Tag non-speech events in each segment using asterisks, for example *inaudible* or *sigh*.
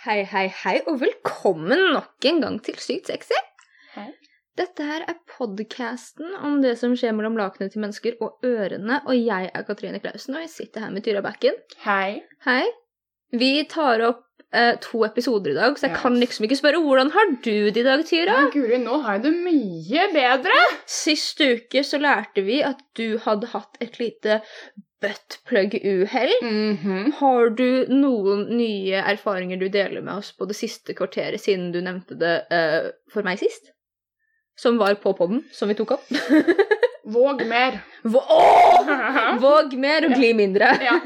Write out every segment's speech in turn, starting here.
Hei, hei, hei, og velkommen nok en gang til Sykt sexy. Hei. Dette her er podcasten om det som skjer mellom lakenet til mennesker og ørene, og jeg er Katrine Klausen, og jeg sitter her med Tyra Bakken. Hei. Hei. Vi tar opp eh, to episoder i dag, så jeg yes. kan liksom ikke spørre hvordan har du det i dag, Tyra? Ja, Guri, nå har jeg det mye bedre. Sist uke så lærte vi at du hadde hatt et lite buttplug-uhell. Mhm. Har du noen nye erfaringer du deler med oss på det siste kvarteret, siden du nevnte det uh, for meg sist? Som var på podden, som vi tok opp. *laughs* Våg mer. Vå- oh! Våg mer og gli mindre. *laughs* ja.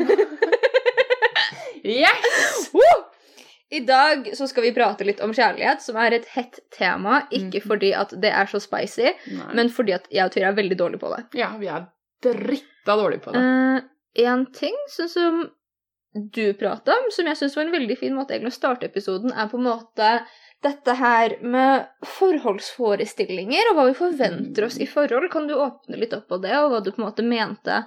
yes! *laughs* Woo! I dag så skal vi prate litt om kjærlighet, som er et hett tema. Ikke mm. fordi at det er så spicy, Nei. men fordi at jeg og Tyra er veldig dårlige på det. Ja, vi er dritta dårlig på det. Én en ting sånn som du prata om, som jeg syns var en veldig fin måte egentlig å starte episoden, er på en måte dette her med forholdsforestillinger og hva vi forventer oss i forhold. Kan du åpne litt opp på det, og hva du på en måte mente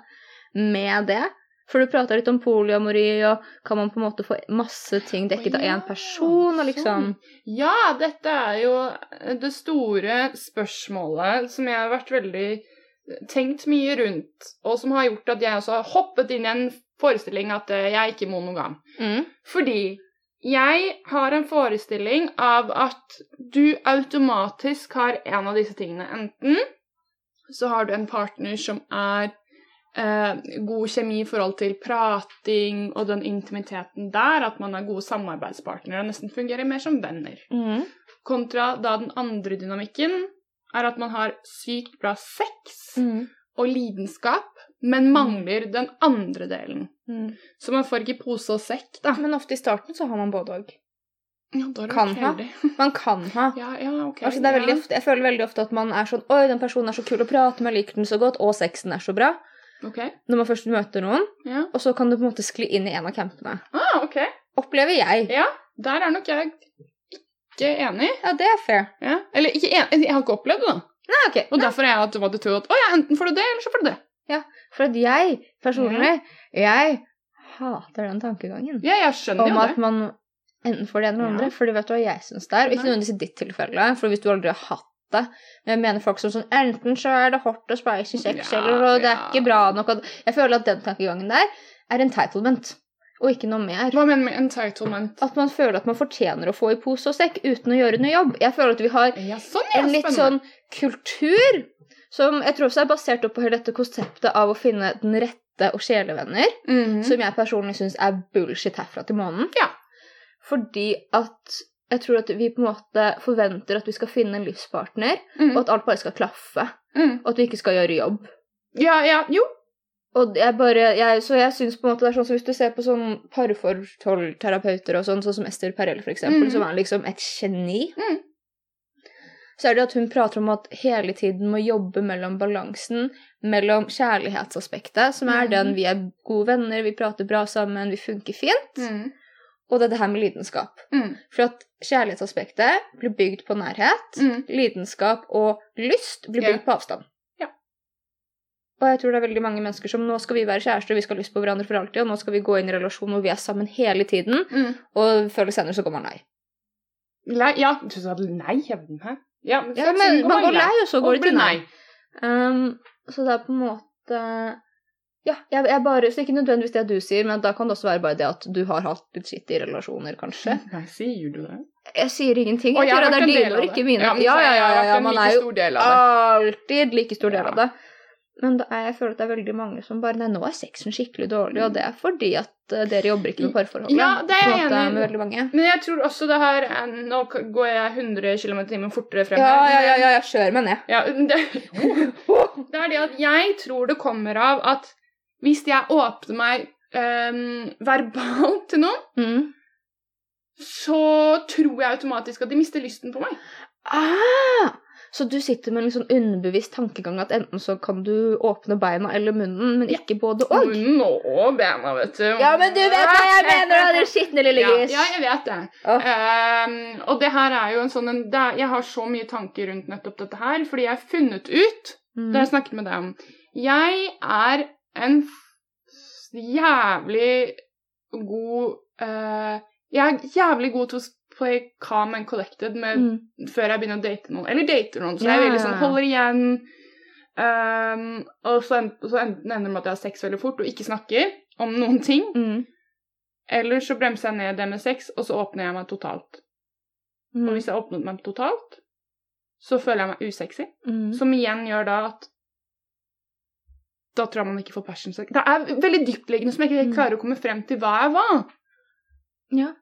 med det? For du prata litt om polyamori, og kan man på en måte få masse ting dekket av én person, og liksom sånn. Ja, dette er jo det store spørsmålet som jeg har vært veldig tenkt mye rundt, og som har gjort at jeg også har hoppet inn i en forestilling at eh, jeg er ikke monogam. mm. Fordi jeg har en forestilling av at du automatisk har en av disse tingene. Enten så har du en partner som er eh, god kjemi i forhold til prating og den intimiteten der, at man er gode samarbeidspartnere og nesten fungerer mer som venner. Mm. Kontra da den andre dynamikken er at man har sykt bra sex Mm. og lidenskap, men mangler den andre delen. Mm. Så man får ikke pose og sekk, da. Men ofte i starten så har man både òg. Ja, da er det Kan vært ha. heldig. *laughs* Man kan ha. Ja, ja, ok. Altså, det er veldig ofte, jeg føler veldig ofte at man er sånn Oi, den personen er så kul å prate med, jeg liker den så godt, og sexen er så bra. Ok, Når man først møter noen, ja. og så kan du på en måte skli inn i en av campene. Ah, ok. Opplever jeg. Ja, der er nok jeg ikke enig. Ja, det er fair. Ja. Eller ikke enig, jeg har ikke opplevd det, da. Nei, ok. Og derfor er jeg automatisk tror at å ja, enten får du det, eller så får du det. Ja, For at jeg personlig, jeg hater den tankegangen. Ja, jeg skjønner Om jo at man enten får det ene eller Ja. andre. Fordi vet du hva jeg syns det er? Og ikke Nei. nødvendigvis i ditt tilfelle, for hvis du aldri har hatt det. Men jeg mener folk som sånn Enten så er det hot og spicy sex, Ja, eller og det er ja. ikke bra nok. Jeg føler at den tankegangen der er entitlement, og ikke noe mer. Hva mener du med entitlement? At man føler at man fortjener å få i pose og sekk uten å gjøre noe jobb. Jeg føler at vi har Ja, sånn, en litt sånn kultur som jeg tror også er basert opp på hele dette konseptet av å finne den rette og sjelevenner, Mhm. som jeg personlig syns er bullshit herfra til månen. Ja. Fordi at jeg tror at vi på en måte forventer at vi skal finne en livspartner, Mhm. og at alt bare skal klaffe, Mm. og at vi ikke skal gjøre jobb. Ja, ja, jo. Og jeg bare, jeg, så jeg syns på en måte det er sånn som hvis du ser på sånn parforholdterapeuter og sånn, sånn som Ester Perel for eksempel, Mhm. som er liksom et geni, Mm. så er det at hun prater om at hele tiden må jobbe mellom balansen mellom kjærlighetsaspektet, som er mm. den vi er gode venner, vi prater bra sammen, vi funker fint, Mhm. og det er det her med lidenskap. Mhm. For at kjærlighetsaspektet blir bygd på nærhet, Mhm. lidenskap og lyst blir bygd bygd på avstand. Og jeg tror det er veldig mange mennesker som nå skal vi være kjærester, vi skal ha lyst på hverandre for alltid, og nå skal vi gå inn i relasjon hvor vi er sammen hele tiden, mm. og før eller senere så går man lei. Lei, ja, du sa nei, hæ? Ja, men, Ja, men man går lei, og så går det til nei. Um, så det er på en måte Ja, jeg, jeg bare, så ikke nødvendigvis det du sier, men da kan det også være bare det at du har hatt litt skitt i relasjoner, kanskje. *laughs* Nei, sier du det? Jeg sier ingenting. Jeg jeg tror det er dine og ikke mine. Ja, Ja, ja, ja, ja, man er jo alltid like stor del av det. Men er, jeg føler at det er veldig mange som bare Nei, nå er sexen skikkelig dårlig, og det er fordi at eh, dere jobber ikke med parforholdet. Ja, det er jeg enig. Med veldig mange. Men jeg tror også det her er- Nå går jeg 100 km i timen fortere frem Ja, her, ja, ja, ja, kjører meg ned. Ja, det, *laughs* det er det at jeg tror det kommer av at hvis jeg åpner meg um, verbalt til noen, Mm. så tror jeg automatisk at de mister lysten på meg. Ah, så du sitter med en sånn underbevisst tankegang at enten så kan du åpne beina eller munnen, men ikke både og? Munnen og bena, vet du. Ja, men du vet hva jeg mener, da, din skitne lille Ja, gris. ja, jeg vet det. Oh. Um, og det her er jo en sånn en, er, Jeg har så mye tanker rundt nettopp dette her, fordi jeg har funnet ut Mm. Det har jeg snakket med deg om. Jeg er en jævlig god uh, Jeg er jævlig god til å play calm and collected med, Mm. før jeg begynner å date noen. Eller dater noen, så jeg er veldig sånn holder igjen. Um, og så, en, så enten ender det med at jeg har sex veldig fort og ikke snakker om noen ting. Mm. Eller så bremser jeg ned det med sex, og så åpner jeg meg totalt. Og Mm. hvis jeg åpner meg totalt, så føler jeg meg usexy. Mm. Som igjen gjør da at Da tror jeg man ikke får passion sex. Det er veldig dyptliggende som jeg ikke Mm. klarer å komme frem til hva jeg var. Ja.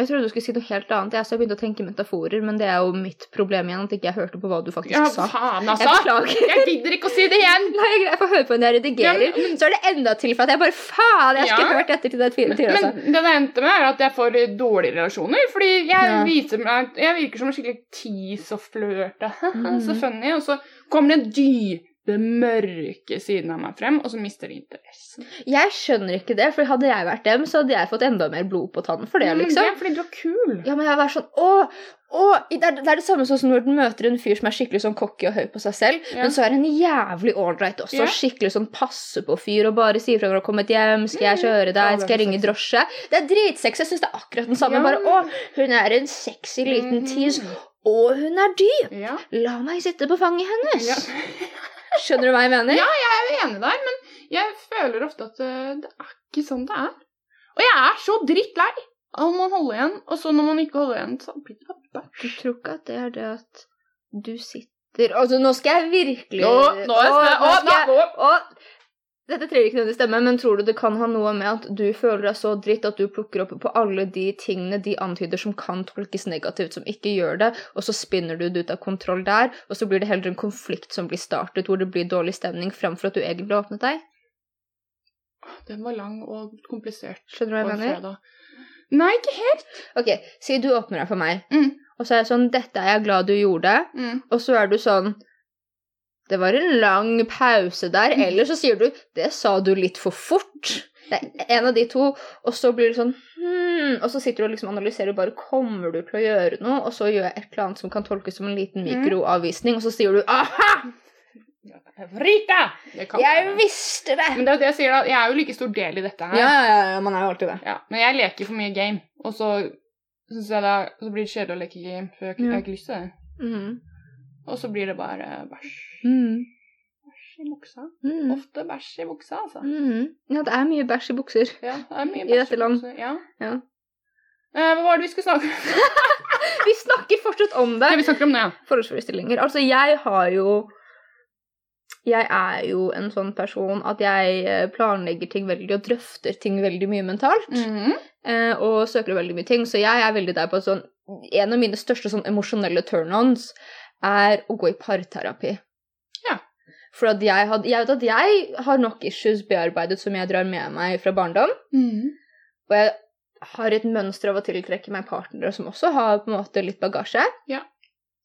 Jeg trodde du skulle si noe helt annet. Jeg så begynte å tenke metaforer, men det er jo mitt problem igjen at ikke jeg hørte på hva du faktisk Ja, sa. faen, Jeg altså! beklager. Jeg gidder ikke å si det igjen! Nei, jeg får høre på når jeg redigerer, Ja, men- så er det enda til for at jeg bare Faen, jeg skulle Ja. hørt etter til det tider, altså. Men det det endte med, er at jeg får dårlige relasjoner. Fordi jeg viser meg Jeg virker som en skikkelig tease og flørte. *laughs* Mm. Så funny. Og så kommer den dype, mørke siden av meg frem, og så mister de interessen. Jeg skjønner ikke det, for hadde jeg vært dem, så hadde jeg fått enda mer blod på tannen for det, Men det liksom. er fordi du er kul. Ja, men jeg var sånn Å! Å! Det er, det er det samme sånn som når du møter en fyr som er skikkelig sånn cocky og høy på seg selv, Ja. men så er han jævlig ålreit også. Ja. Skikkelig sånn passe på fyr og bare sier fra når du har kommet hjem. 'Skal jeg Mm. kjøre deg? det Skal jeg ringe drosje?' Det er dritsexy. Jeg syns det er akkurat den samme. Ja. Bare 'Å, hun er en sexy liten tis, og hun er dyp'. La meg sitte på fanget hennes. ja. Skjønner du hva jeg mener? Ja, jeg er enig der, men jeg føler ofte at eh, det er ikke sånn det er. Og jeg er så drittlei av å holde igjen, og så når man ikke holder igjen, så blir det bare Du tror ikke at det er det at du sitter Altså, nå skal jeg virkelig Nå, nå skal jeg Å, nå skal jeg- å, Dette trenger ikke nødvendigvis stemme, men tror du det kan ha noe med at du føler deg så dritt at du plukker opp på alle de tingene de antyder som kan tolkes negativt, som ikke gjør det, og så spinner du det ut av kontroll der, og så blir det heller en konflikt som blir startet, hvor det blir dårlig stemning, framfor at du egentlig åpnet deg? Den var lang og komplisert. Skjønner du hva jeg mener? fredag. Nei, ikke helt. Ok, si du åpner deg for meg, Mm. og så er jeg sånn 'Dette er jeg glad du gjorde', Mm. Og så er du sånn Det var en lang pause der. Eller så sier du 'Det sa du litt for fort'. Det er en av de to. Og så blir det sånn hmm, Og så sitter du og liksom analyserer bare 'Kommer du til å gjøre noe?' Og så gjør jeg et eller annet som kan tolkes som en liten mikroavvisning, og så sier du 'Aha! Rita! Jeg visste det!' Men det er det jeg sier, da. Jeg er jo like stor del i dette her. Ja, ja, ja, man er jo alltid det. Ja, men jeg leker for mye game, og så syns jeg er, så blir det kjedelig å leke game, for jeg, jeg har ikke lyst til det. Mm. Og så blir det bare bæsj. Mm. Bæsj i buksa. Mm. Ofte bæsj i buksa, altså. Mm. Ja, det er mye bæsj i bukser. Ja, det er mye I bæsj dette land. Ja. Ja. Eh, hva var det vi skulle snakke om? *laughs* Vi snakker fortsatt om det. Ja, vi snakker om det, ja. forholdsforestillinger. Altså, jeg har jo Jeg er jo en sånn person at jeg eh, planlegger ting veldig og drøfter ting veldig mye mentalt. Mm -hmm. og søker veldig mye ting. Så jeg er veldig der på sånn En av mine største sånn emosjonelle turn-ons er å gå i parterapi. For at jeg, had, jeg vet at jeg har nok issues bearbeidet som jeg drar med meg fra barndom. Mm. Og jeg har et mønster av å tiltrekke meg partnere som også har på en måte litt bagasje. Ja.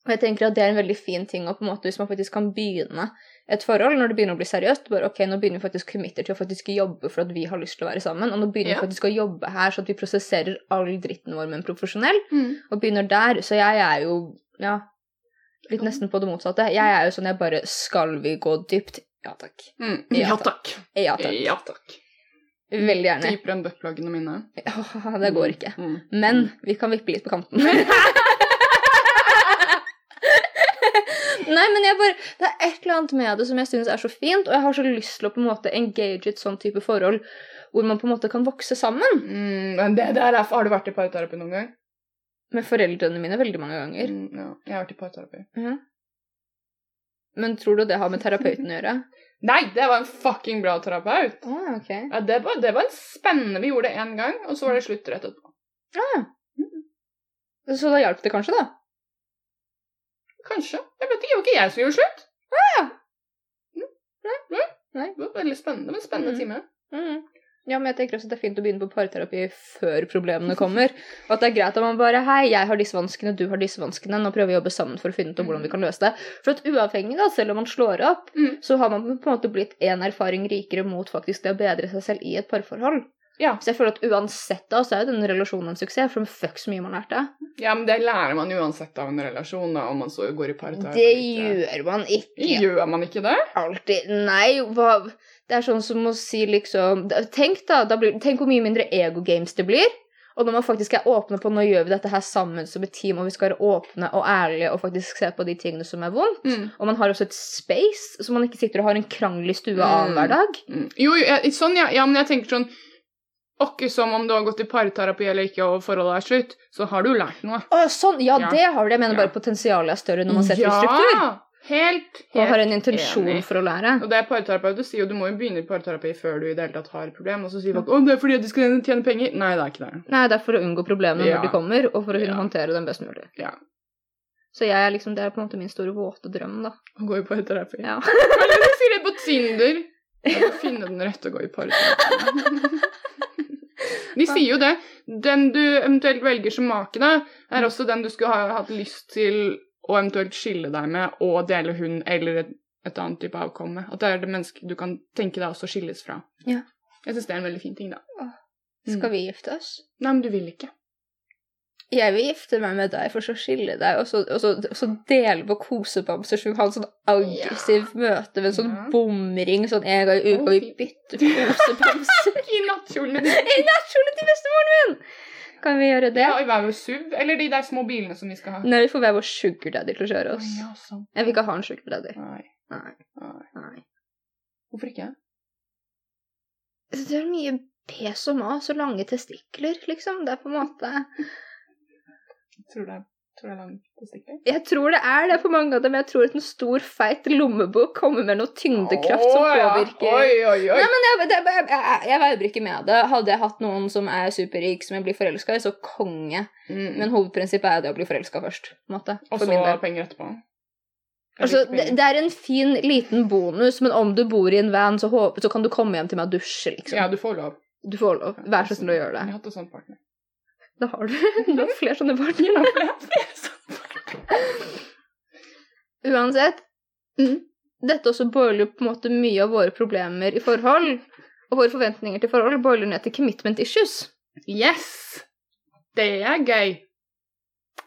Og jeg tenker at det er en veldig fin ting å på en måte, hvis man faktisk kan begynne et forhold når det begynner å bli seriøst. bare ok, Nå begynner vi faktisk committer til å faktisk jobbe for at vi har lyst til å være sammen. Og nå begynner Ja. vi faktisk å jobbe her så at vi prosesserer all dritten vår med en profesjonell. Mm. Og begynner der. Så jeg er jo ja, litt nesten på det motsatte. Jeg er jo sånn jeg bare Skal vi gå dypt? Ja takk. Mm. Ja, Ja takk. Ja takk. Ja takk. Veldig gjerne. Dypere enn buttplugene mine. Ja, det går ikke. Mm. Men vi kan vippe litt på kanten. *laughs* Nei, men jeg bare, Det er et eller annet med det som jeg syns er så fint, og jeg har så lyst til å på en måte engage et sånn type forhold hvor man på en måte kan vokse sammen Mm, men det der er, Har du vært i parterapi noen gang? Med foreldrene mine veldig mange ganger. Mm, ja, jeg har vært i parterapi. Mhm. Men tror du det har med terapeuten å gjøre? *laughs* Nei, det var en fucking bra terapeut. Ah, ok. Ja, det, var, det var en spennende Vi gjorde det én gang, og så var det slutt rett etterpå. Så da hjalp det kanskje, da? Kanskje. Jeg vet ikke, det var ikke jeg som gjorde slutt. Mm. Nei, nei. Nei. Det var veldig spennende. Det var en spennende Mm. time. Mhm. Ja, men jeg tenker også at det er fint å begynne på parterapi før problemene kommer. Og at det er greit at man bare Hei, jeg har disse vanskene, du har disse vanskene. Nå prøver vi å jobbe sammen for å finne ut om hvordan vi kan løse det. For at uavhengig, da, selv om man slår opp, Mm. så har man på en måte blitt én erfaring rikere mot faktisk det å bedre seg selv i et parforhold. Ja. Så jeg føler at uansett da, så er jo den relasjonen en suksess, for fuck så mye man lærte. ja, men det lærer man uansett av en relasjon, da, om man så går i parterapi. Det gjør man ikke Gjør man ikke det? alltid. Nei, hva Det er sånn som å si liksom Tenk, da. da blir, tenk hvor mye mindre ego-games det blir. Og når man faktisk er åpne på nå gjør vi dette her sammen som et team, og vi skal være åpne og ærlige og faktisk se på de tingene som er vondt, Mm. og man har også et space, så man ikke sitter og har en krangel i stua Mm. annenhver dag. Mm. Jo, jo, jeg, sånn, ja. ja. Men jeg tenker sånn Åkke som om du har gått i parterapi eller ikke, og forholdet er slutt, så har du lært noe. Å, sånn, ja, Ja. det har du. Jeg mener Ja. bare potensialet er større når man setter struktur. Helt, helt Og har en intensjon enig. for å lære. Og det er parterapeuter sier jo du må jo begynne i parterapi før du i det hele tatt har et problem, og så sier folk 'Å, det er fordi de skal tjene penger'. Nei, det er ikke det. Nei, det er for å unngå problemene Ja. når de kommer, og for å kunne Ja. håndtere dem best mulig. Ja. Så jeg er liksom, det er på en måte min store våte drøm, da. Å gå i parterapi. Ja. Eller du sier det på Tinder. Jeg må finne den rette og gå i parterapi. *laughs* De sier jo det. Den du eventuelt velger som make, da, er også den du skulle ha hatt lyst til å eventuelt skille deg med og dele hund eller et, et annet type avkom med. At det er det mennesket du kan tenke deg også skilles fra. Ja. Jeg syns det er en veldig fin ting, da. Skal vi gifte oss? Nei, men du vil ikke. Jeg vil gifte meg med deg, for så skille deg, og så, og så, så dele på kosebamser, så vi kan ha en sånn aggressiv møte med en sånn Ja. bomring sånn en gang i uka, og vi bytter kosebamser. *laughs* I nattkjolen dine. I nattkjolen til bestemoren min! Kan vi gjøre det? Ja, i hver vår SUV. Eller de der små bilene som vi skal ha. Nei, vi får hver vår sugar daddy til å kjøre oss. Å, ja, sånn. Jeg vil ikke ha en sugar daddy. Nei. Nei. Nei. Nei. Hvorfor ikke? Det er mye pes og mas og lange testikler, liksom. Det er på en måte Tror det er, tror det er langt testikler. Jeg tror det er det for mange av dem. Jeg tror at en stor, feit lommebok kommer med noe tyngdekraft som påvirker ja. Oi, oi, oi. Nei, men jeg, det, jeg, jeg, jeg veier ikke med det. Hadde jeg hatt noen som er superrik, som jeg blir forelska i, så konge. Mm. Men hovedprinsippet er det å bli forelska først. måte, Og så penger etterpå. Altså, det, det er en fin liten bonus, men om du bor i en van, så, håper, så kan du komme hjem til meg og dusje, liksom. Ja, du får lov. Du får lov. Vær så snill å gjøre Jeg det. har hatt en sånn partner. Da har du, *laughs* du har flere sånne partnere. Uansett, Mhm. dette også boiler på en måte mye av våre problemer i forhold, og våre forventninger til forhold, boiler ned til commitment issues. Yes! Det er gøy.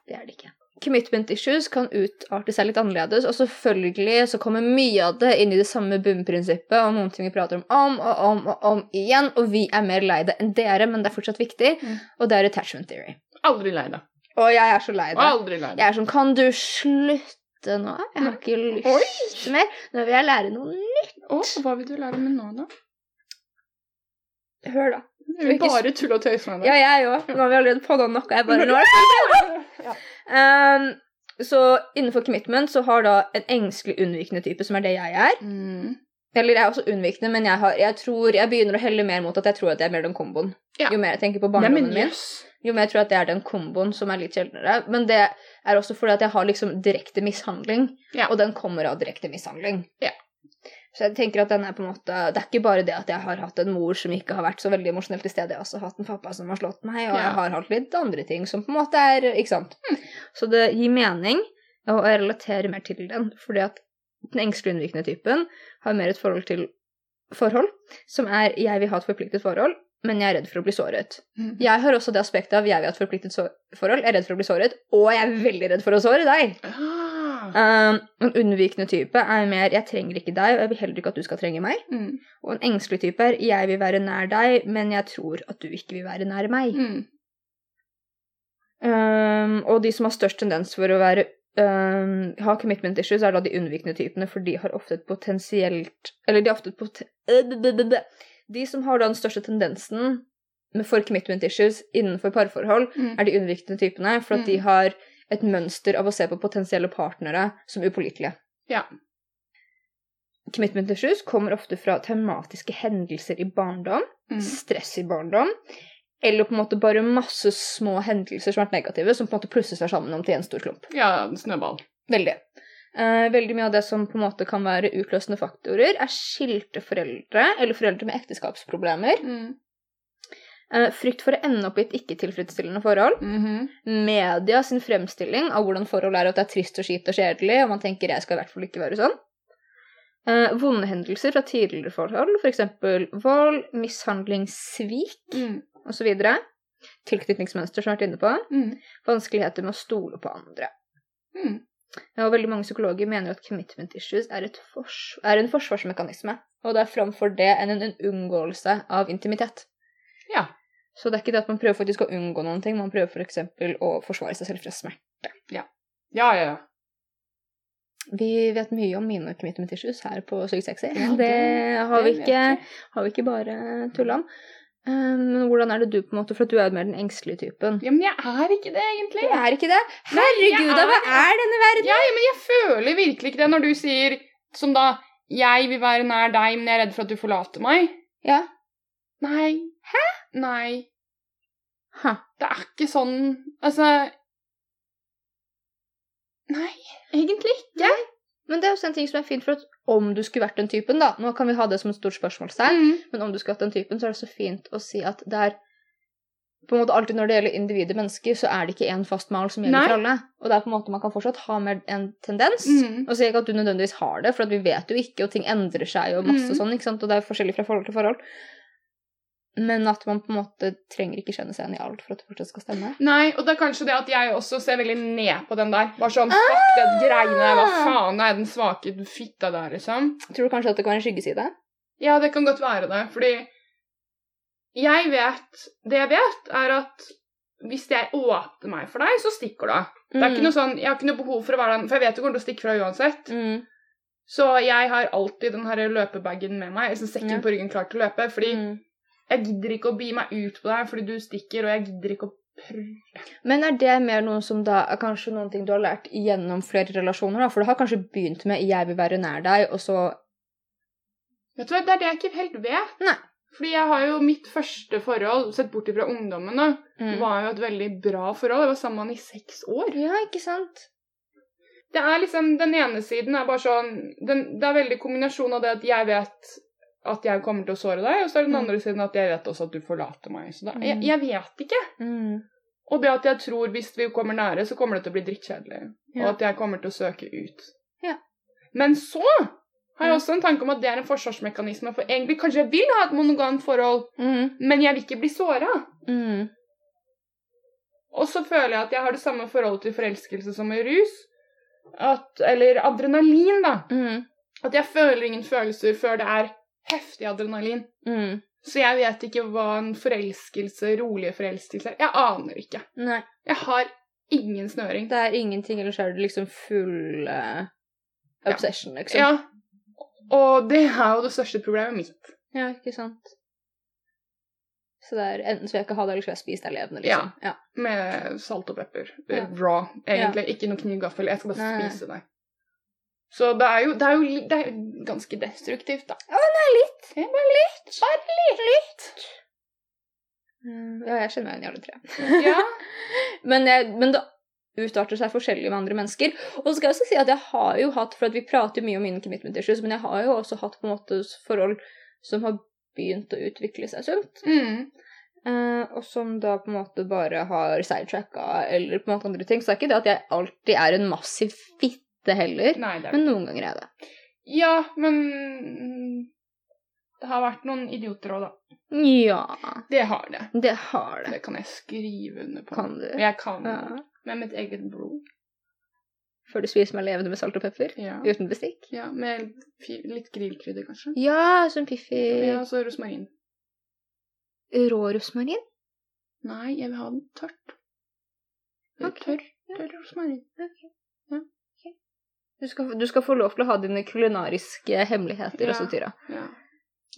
Det er det ikke. Commitment issues kan utarte seg litt annerledes, og selvfølgelig så kommer mye av det inn i det samme bunnprinsippet, og noen ting vi prater om om og om og om igjen, og vi er mer lei det enn dere, men det er fortsatt viktig, Mm. og det er attachment theory. Aldri lei det. Og jeg er så lei det. Aldri lei det. Jeg er sånn, kan du slutte nå? Jeg har ikke lyst mer. Nå vil jeg lære noe nytt. Å, hva vil du lære meg nå, da? Hør da. Bare tulle og tøyse med Ja, deg. jeg òg. Nå har vi allerede podda nok, og jeg bare nå er det *laughs* Ja. Um, så innenfor commitment så har da en engstelig unnvikende type, som er det jeg er. Mm. Eller jeg er også unnvikende, men jeg, har, jeg tror jeg begynner å helle mer mot at jeg tror at jeg er mer den komboen. Ja. Jo mer jeg tenker på barndommen min, jo mer jeg tror at det er den komboen som er litt sjeldnere. Men det er også fordi at jeg har liksom direkte mishandling, Ja. og den kommer av direkte mishandling. Ja. Så jeg tenker at den er på en måte Det er ikke bare det at jeg har hatt en mor som ikke har vært så veldig emosjonelt til stede, jeg har også hatt en pappa som har slått meg, og Ja. jeg har hatt litt andre ting som på en måte er Ikke sant? Så det gir mening, og jeg relaterer mer til den, fordi at den engstelige unnvikende typen har mer et forhold til forhold, som er jeg vil ha et forpliktet forhold, men jeg er redd for å bli såret. Mm. Jeg har også det aspektet av jeg vil ha et forpliktet forhold, jeg er redd for å bli såret, og jeg er veldig redd for å såre deg. Um, en unnvikende type er mer jeg trenger ikke deg, og jeg vil heller ikke at du skal trenge meg. Mm. Og en engstelig type er jeg vil være nær deg, men jeg tror at du ikke vil være nær meg. Mm. Um, og de som har størst tendens for å være um, ha commitment issues, er da de unnvikende typene, for de har ofte et potensielt Eller de har ofte et pot... De som har da den største tendensen for commitment issues innenfor parforhold, Mm. er de unnvikende typene, for at de Mm. har et mønster av å se på potensielle partnere som upålitelige. Ja. Commitment issues kommer ofte fra traumatiske hendelser i barndom, Mm. stress i barndom, eller på en måte bare masse små hendelser som har vært negative, som på en måte plusser seg sammen om til en stor klump. Ja, snøball. Veldig. Eh, veldig mye av det som på en måte kan være utløsende faktorer, er skilte foreldre, eller foreldre med ekteskapsproblemer, Mm. Eh, frykt for å ende opp i et ikke-tilfredsstillende forhold, Mhm. media sin fremstilling av hvordan forhold er, at det er trist og skitt og kjedelig, og man tenker jeg skal i hvert fall ikke være sånn. Eh, vonde hendelser fra tidligere forhold, f.eks. vold, mishandling, svik Mm. osv. Tilknytningsmønster, som jeg har vært inne på. Mm. Vanskeligheter med å stole på andre. Mm. Og veldig mange psykologer mener at commitment issues er, er en forsvarsmekanisme, og det er framfor det enn en unngåelse av intimitet. Ja. Så det er ikke det at man prøver faktisk å unngå noen ting, man prøver f.eks. å forsvare seg selv fra smerte. Ja, ja, ja. Vi vet mye om mine commitment issues her på Sykt sexy. Ja, det, det- har, vi det ikke, har vi ikke bare tulla om. Eh, Men hvordan er det du, på en måte, for at du er jo mer den engstelige typen? Ja, men jeg er ikke det, egentlig. Du er ikke det? Herregud, da, hva er denne verden? Ja, ja, men jeg føler virkelig ikke det når du sier som da Jeg vil være nær deg, men jeg er redd for at du forlater meg. Ja. Nei. Nei. Hæ. Det er ikke sånn Altså Nei, egentlig ikke. Men det er også en ting som er fint, for at om du skulle vært den typen, da Nå kan vi ha det som et stort spørsmålstegn, Mm. men om du skulle vært den typen, så er det så fint å si at det er på en måte alltid når det gjelder individet mennesker, så er det ikke én fast mal som gjelder Nei. for alle. Og det er på en måte man kan fortsatt ha mer en tendens. Mm. Og sier ikke at du nødvendigvis har det, for at vi vet jo ikke, og ting endrer seg og masse Mm. sånn, ikke sant, og det er forskjellig fra forhold til forhold. Men at man på en måte trenger ikke kjenne seg igjen i alt for at det fortsatt skal stemme. Nei, og det er kanskje det at jeg også ser veldig ned på den der. Bare sånn fuck det greiene hva faen er den svake fitta der, liksom? Tror du kanskje at det kan være en skyggeside? Ja, det kan godt være det, fordi jeg vet Det jeg vet, er at hvis jeg åpner meg for deg, så stikker du. Det er ikke noe sånn, Jeg har ikke noe behov for å være den, for jeg vet du kommer til å stikke fra uansett. mm. Så jeg har alltid den her løpebagen med meg, liksom sekken Ja. på ryggen klar til å løpe. Fordi Mm. Jeg gidder ikke å bi meg ut på deg fordi du stikker, og jeg gidder ikke å prøve. Men er det mer noe som da er kanskje noen ting du har lært gjennom flere relasjoner? da? For det har kanskje begynt med 'jeg vil være nær deg', og så Vet du hva, Det er det jeg ikke helt vet. Nei. Fordi jeg har jo mitt første forhold, sett bort ifra ungdommen, da, Mm. var jo et veldig bra forhold. Jeg var sammen med han i seks år. Ja, ikke sant? Det er liksom, Den ene siden er bare sånn den, Det er veldig kombinasjon av det at jeg vet at jeg kommer til å såre deg, og så er det den Mm. andre siden at jeg vet også at du forlater meg. Så da, Mm. jeg, jeg vet ikke. Mm. Og det at jeg tror hvis vi kommer nære, så kommer det til å bli drittkjedelig. Ja. Og at jeg kommer til å søke ut. Ja. Men så har jeg også en tanke om at det er en forsvarsmekanisme. For egentlig kanskje jeg vil ha et monogamt forhold, Mm. men jeg vil ikke bli såra. Mm. Og så føler jeg at jeg har det samme forholdet til forelskelse som med rus. At, eller adrenalin, da. Mm. At jeg føler ingen følelser før det er heftig adrenalin. Mm. Så jeg vet ikke hva en forelskelse, rolige forelskelse er. Jeg aner ikke. Nei. Jeg har ingen snøring. Det er ingenting, eller så er det liksom full uh, obsession, liksom. Ja. Og det er jo det største problemet mitt. Ja, ikke sant? Så det er enten så vil jeg ikke ha det, eller så vil jeg spise det levende, liksom. Ja. Med salt og pepper. Ja. Raw, egentlig. Ikke noe kniv-gaffel. Jeg skal bare Nei. spise deg. Så det er jo, det er jo det er ganske destruktivt, da. Nei, litt. Ja, bare litt. Bare litt. litt. Ja, jeg kjenner meg igjen i alle tre. *laughs* Ja. Men, jeg, men det utarter seg forskjellig med andre mennesker. Og så skal jeg også si at jeg har jo hatt, for vi prater jo mye om mine commitment issues, men jeg har jo også hatt på en måte forhold som har begynt å utvikle seg sunt. Mm. Uh, og som da på en måte bare har sidetracka eller på en måte andre ting. Så det er ikke det at jeg alltid er en massiv fitte heller. Nei, det Men noen ganger er jeg det. Ja, men det har vært noen idioter òg, da. Ja, Det har det. det har det. Det kan jeg skrive under på. Kan du? Jeg kan. Ja. Med mitt eget blod. Før du spiser meg levende med salt og pepper? Ja. Uten bestikk? ja med litt grillkrydder, kanskje. Ja, som Piffi. Ja, så rosmarin. Rå rosmarin? Nei, jeg vil ha den tørt. Okay. Tørr, tørr rosmarin. Du skal, du skal få lov til å ha dine kulinariske hemmeligheter Ja. også, Tyra. Ja.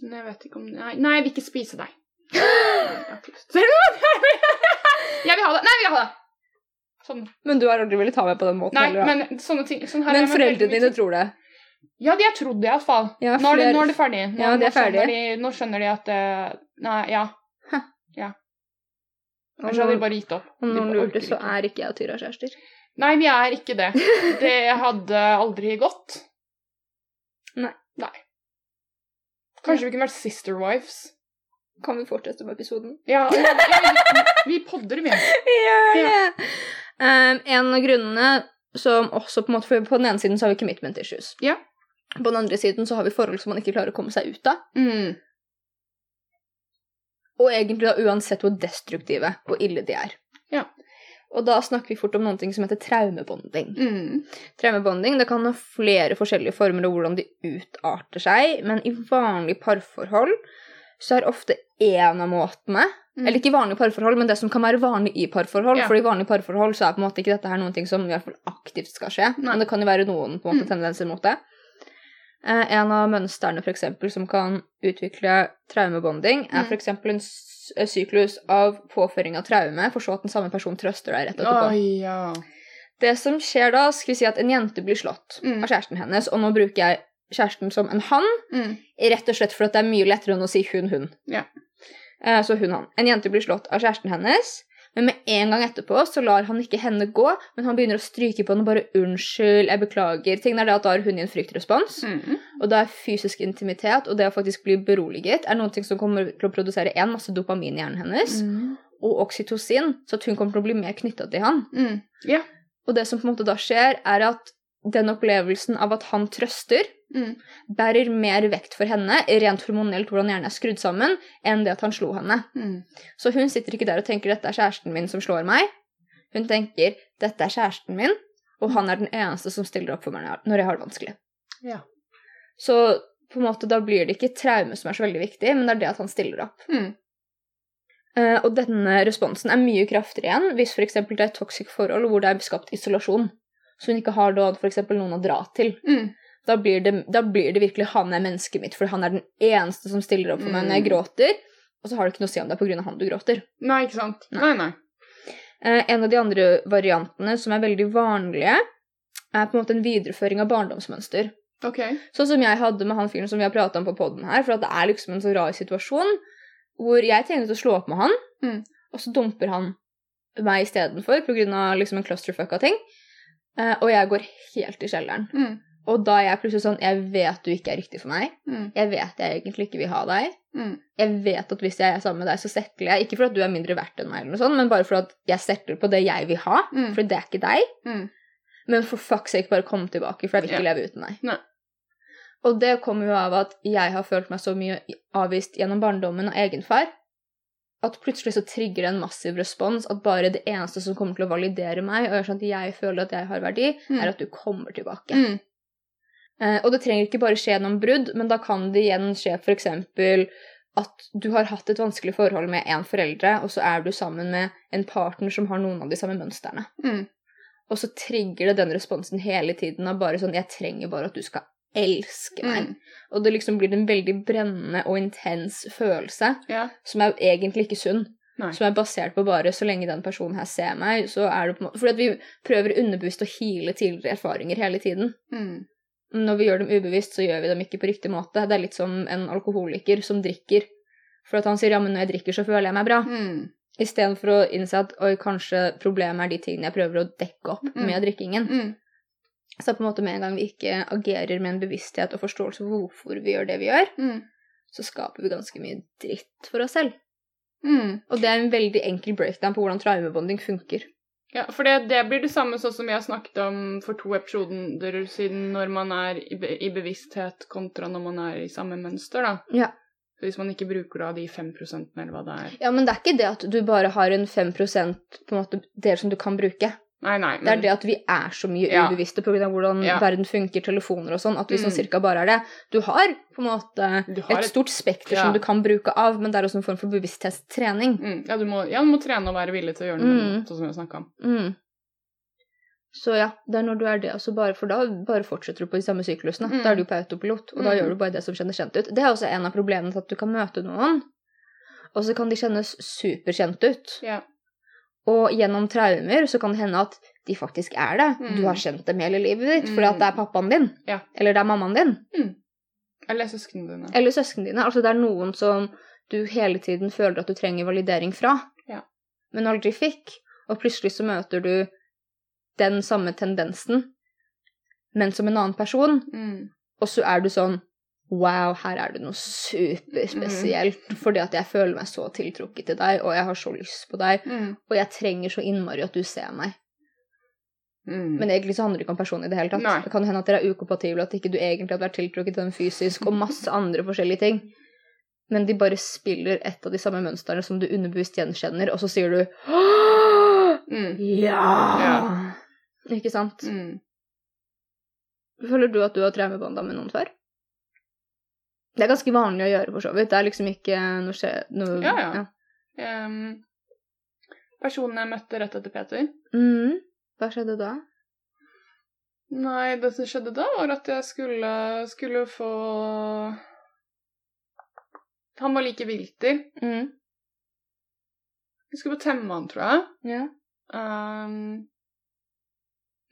Men jeg vet ikke om Nei, nei jeg vil ikke spise deg. *gasps* *laughs* Jeg vil ha det. Nei, jeg vil ha det. Sånn. Men du har aldri villet ta meg på den måten? Nei, eller? men sånne ting sånn men foreldrene dine tror det? Ja, de har trodd det iallfall. Ja, nå, er det- nå er det ferdig. Nå, Ja, de er nå skjønner. De, nå skjønner de at eh, Nei, ja. Hæ. Ja. Ellers hadde de bare gitt opp. Om noen lurte, så er ikke jeg og Tyra kjærester. Nei, vi er ikke det. *laughs* Det hadde aldri gått. Nei. Nei. Kanskje vi kunne vært sister wives. Kan vi fortsette med episoden? Ja, ja, ja vi podder, vi. Gjør *laughs* Ja. det! Um, en av grunnene som også på en måte For på den ene siden så har vi commitment issues. Ja. På den andre siden så har vi forhold som man ikke klarer å komme seg ut av. Mm. Og egentlig da uansett hvor destruktive og ille de er. Og da snakker vi fort om noen ting som heter traumebonding. Mm. Traumebonding det kan ha flere forskjellige former og hvordan de utarter seg, men i vanlige parforhold så er ofte en av måtene. Mm. Eller ikke vanlige parforhold, men det som kan være vanlig i parforhold. Ja. For i vanlige parforhold så er på en måte ikke dette her noen ting som i hvert fall aktivt skal skje. Nei. Men det kan jo være noen på en måte Mm. tendenser mot det. Eh, en av mønstrene for eksempel, som kan utvikle traumebonding, er f.eks. for eksempel en eh, syklus av påføring av traume, for så at den samme person trøster deg rett etterpå. Oh, ja. Det som skjer da, skal vi si at en jente blir slått Mm. av kjæresten hennes, og nå bruker jeg kjæresten som en han, Mm. rett og slett for at det er mye lettere enn å si hun, hun. Ja. Eh, Så hun, han. En jente blir slått av kjæresten hennes, men med en gang etterpå så lar han ikke henne gå, men han begynner å stryke på henne og bare 'unnskyld, jeg beklager'. Tingen er det at da er hun i en fryktrespons, Mm. og da er fysisk intimitet og det å faktisk bli beroliget er noe som kommer til å produsere en masse dopamin i hjernen hennes, Mm. og oksytocin, så at hun kommer til å bli mer knytta til han. Mm. Yeah. Og det som på en måte da skjer, er at den opplevelsen av at han trøster, Mm. bærer mer vekt for henne, rent hormonelt hvordan hjernen er skrudd sammen, enn det at han slo henne. Mm. Så hun sitter ikke der og tenker 'dette er kjæresten min som slår meg'. Hun tenker 'dette er kjæresten min', og han er den eneste som stiller opp for meg når jeg har det vanskelig. Ja. Så på en måte da blir det ikke traume som er så veldig viktig, men det er det at han stiller opp. Mm. Uh, og denne responsen er mye kraftigere igjen hvis f.eks. det er et toxic forhold hvor det er skapt isolasjon, så hun ikke har da f.eks. noen å dra til. Mm. Da blir, det, da blir det virkelig 'han er mennesket mitt', for han er den eneste som stiller opp for meg når jeg Mm. gråter. Og så har det ikke noe å si om det er pga. han du gråter. Nei, ikke sant? Nei. Nei. Eh, en av de andre variantene som er veldig vanlige, er på en måte en videreføring av barndomsmønster. Ok. Sånn som jeg hadde med han fyren som vi har prata om på poden her, for det er liksom en så rar situasjon hvor jeg tegnet å slå opp med han, Mm. og så dumper han meg istedenfor pga. liksom en clusterfucka ting. Eh, og jeg går helt i kjelleren. Mm. Og da er jeg plutselig sånn Jeg vet du ikke er riktig for meg. Mm. Jeg vet jeg egentlig ikke vil ha deg. Mm. Jeg vet at hvis jeg er sammen med deg, så settler jeg. Ikke for at du er mindre verdt enn meg, eller noe sånt, men bare for at jeg settler på det jeg vil ha. Mm. For det er ikke deg. Mm. Men for fuck's sake, bare kom tilbake, for jeg vil ikke Ja. leve uten deg. Nei. Og det kommer jo av at jeg har følt meg så mye avvist gjennom barndommen av egenfar, at plutselig så trigger det en massiv respons at bare det eneste som kommer til å validere meg, og gjør sånn at jeg føler at jeg har verdi, Mm. er at du kommer tilbake. Eh, og det trenger ikke bare skje gjennom brudd, men da kan det igjen skje f.eks. at du har hatt et vanskelig forhold med en foreldre, og så er du sammen med en partner som har noen av de samme mønstrene. Mm. Og så trigger det den responsen hele tiden av bare sånn 'Jeg trenger bare at du skal elske meg'. Mm. Og det liksom blir en veldig brennende og intens følelse Ja. som er egentlig ikke sunn. Nei. Som er basert på bare så lenge den personen her ser meg, så er det på en måte Fordi at vi prøver underbevisst å heale tidligere erfaringer hele tiden. Mm. Når vi gjør dem ubevisst, så gjør vi dem ikke på riktig måte. Det er litt som en alkoholiker som drikker. For at han sier 'ja, men når jeg drikker, så føler jeg meg bra'. Mm. Istedenfor å innse at 'oi, kanskje problemet er de tingene jeg prøver å dekke opp Mm. med drikkingen'. Mm. Så på en måte med en gang vi ikke agerer med en bevissthet og forståelse for hvorfor vi gjør det vi gjør, Mm. så skaper vi ganske mye dritt for oss selv. Mm. Og det er en veldig enkel breakdown på hvordan traumebonding funker. Ja, for det, det blir det samme sånn som har snakket om for to episoder siden, når man er i, be i bevissthet kontra når man er i samme mønster, da. Ja. Så hvis man ikke bruker da de fem prosentene, eller hva det er. ja, men det er ikke det at du bare har en 5% på en måte del som du kan bruke. Nei, nei. Det er det at vi er så mye Ja. ubevisste pga. hvordan Ja. verden funker, telefoner og sånn, at vi sånn Mm. cirka bare er det. Du har på en måte et stort spekter Ja. som du kan bruke av, men det er også en form for bevissthetstrening. Mm, ja, du må, ja, du må trene og være villig til å gjøre noe, Mm. sånn som vi har snakka om. Mm. Så ja, det er når du er det, altså bare for da bare fortsetter du på de samme syklusene. Mm. Da er du på autopilot, og da Mm. gjør du bare det som kjennes kjent ut. Det er også en av problemene til at du kan møte noen, og så kan de kjennes superkjent ut. Ja. Og gjennom traumer så kan det hende at de faktisk er det. Mm. Du har kjent dem hele livet ditt fordi Mm. at det er pappaen din, Ja. eller det er mammaen din, Eller søsknene dine. eller søsknene dine. Altså det er noen som du hele tiden føler at du trenger validering fra, Ja. men aldri fikk. Og plutselig så møter du den samme tendensen, men som en annen person, Mm. og så er du sånn Wow, her er det noe superspesielt, Mm. fordi at jeg føler meg så tiltrukket til deg, og jeg har så lyst på deg, Mm. og jeg trenger så innmari at du ser meg. Mm. Men egentlig så handler det ikke om personen i det hele tatt. Nei. Det kan hende at dere er ukompatible, at ikke du egentlig hadde vært tiltrukket til dem fysisk, og masse *laughs* andre forskjellige ting. Men de bare spiller et av de samme mønstrene som du underbevisst gjenkjenner, og så sier du *gasps* Mm. Ja! Ja. Ikke sant? Mm. Føler du at du har traumebånda med noen før? Det er ganske vanlig å gjøre, for så vidt. Det er liksom ikke noe skje... Noe, Ja, ja. Ehm, personen jeg møtte rett etter Peter Mm. Hva skjedde da? Nei, det som skjedde da, var at jeg skulle, skulle få Han var like vilter. Mm. Jeg skulle på Temman, tror jeg. Ja. Um,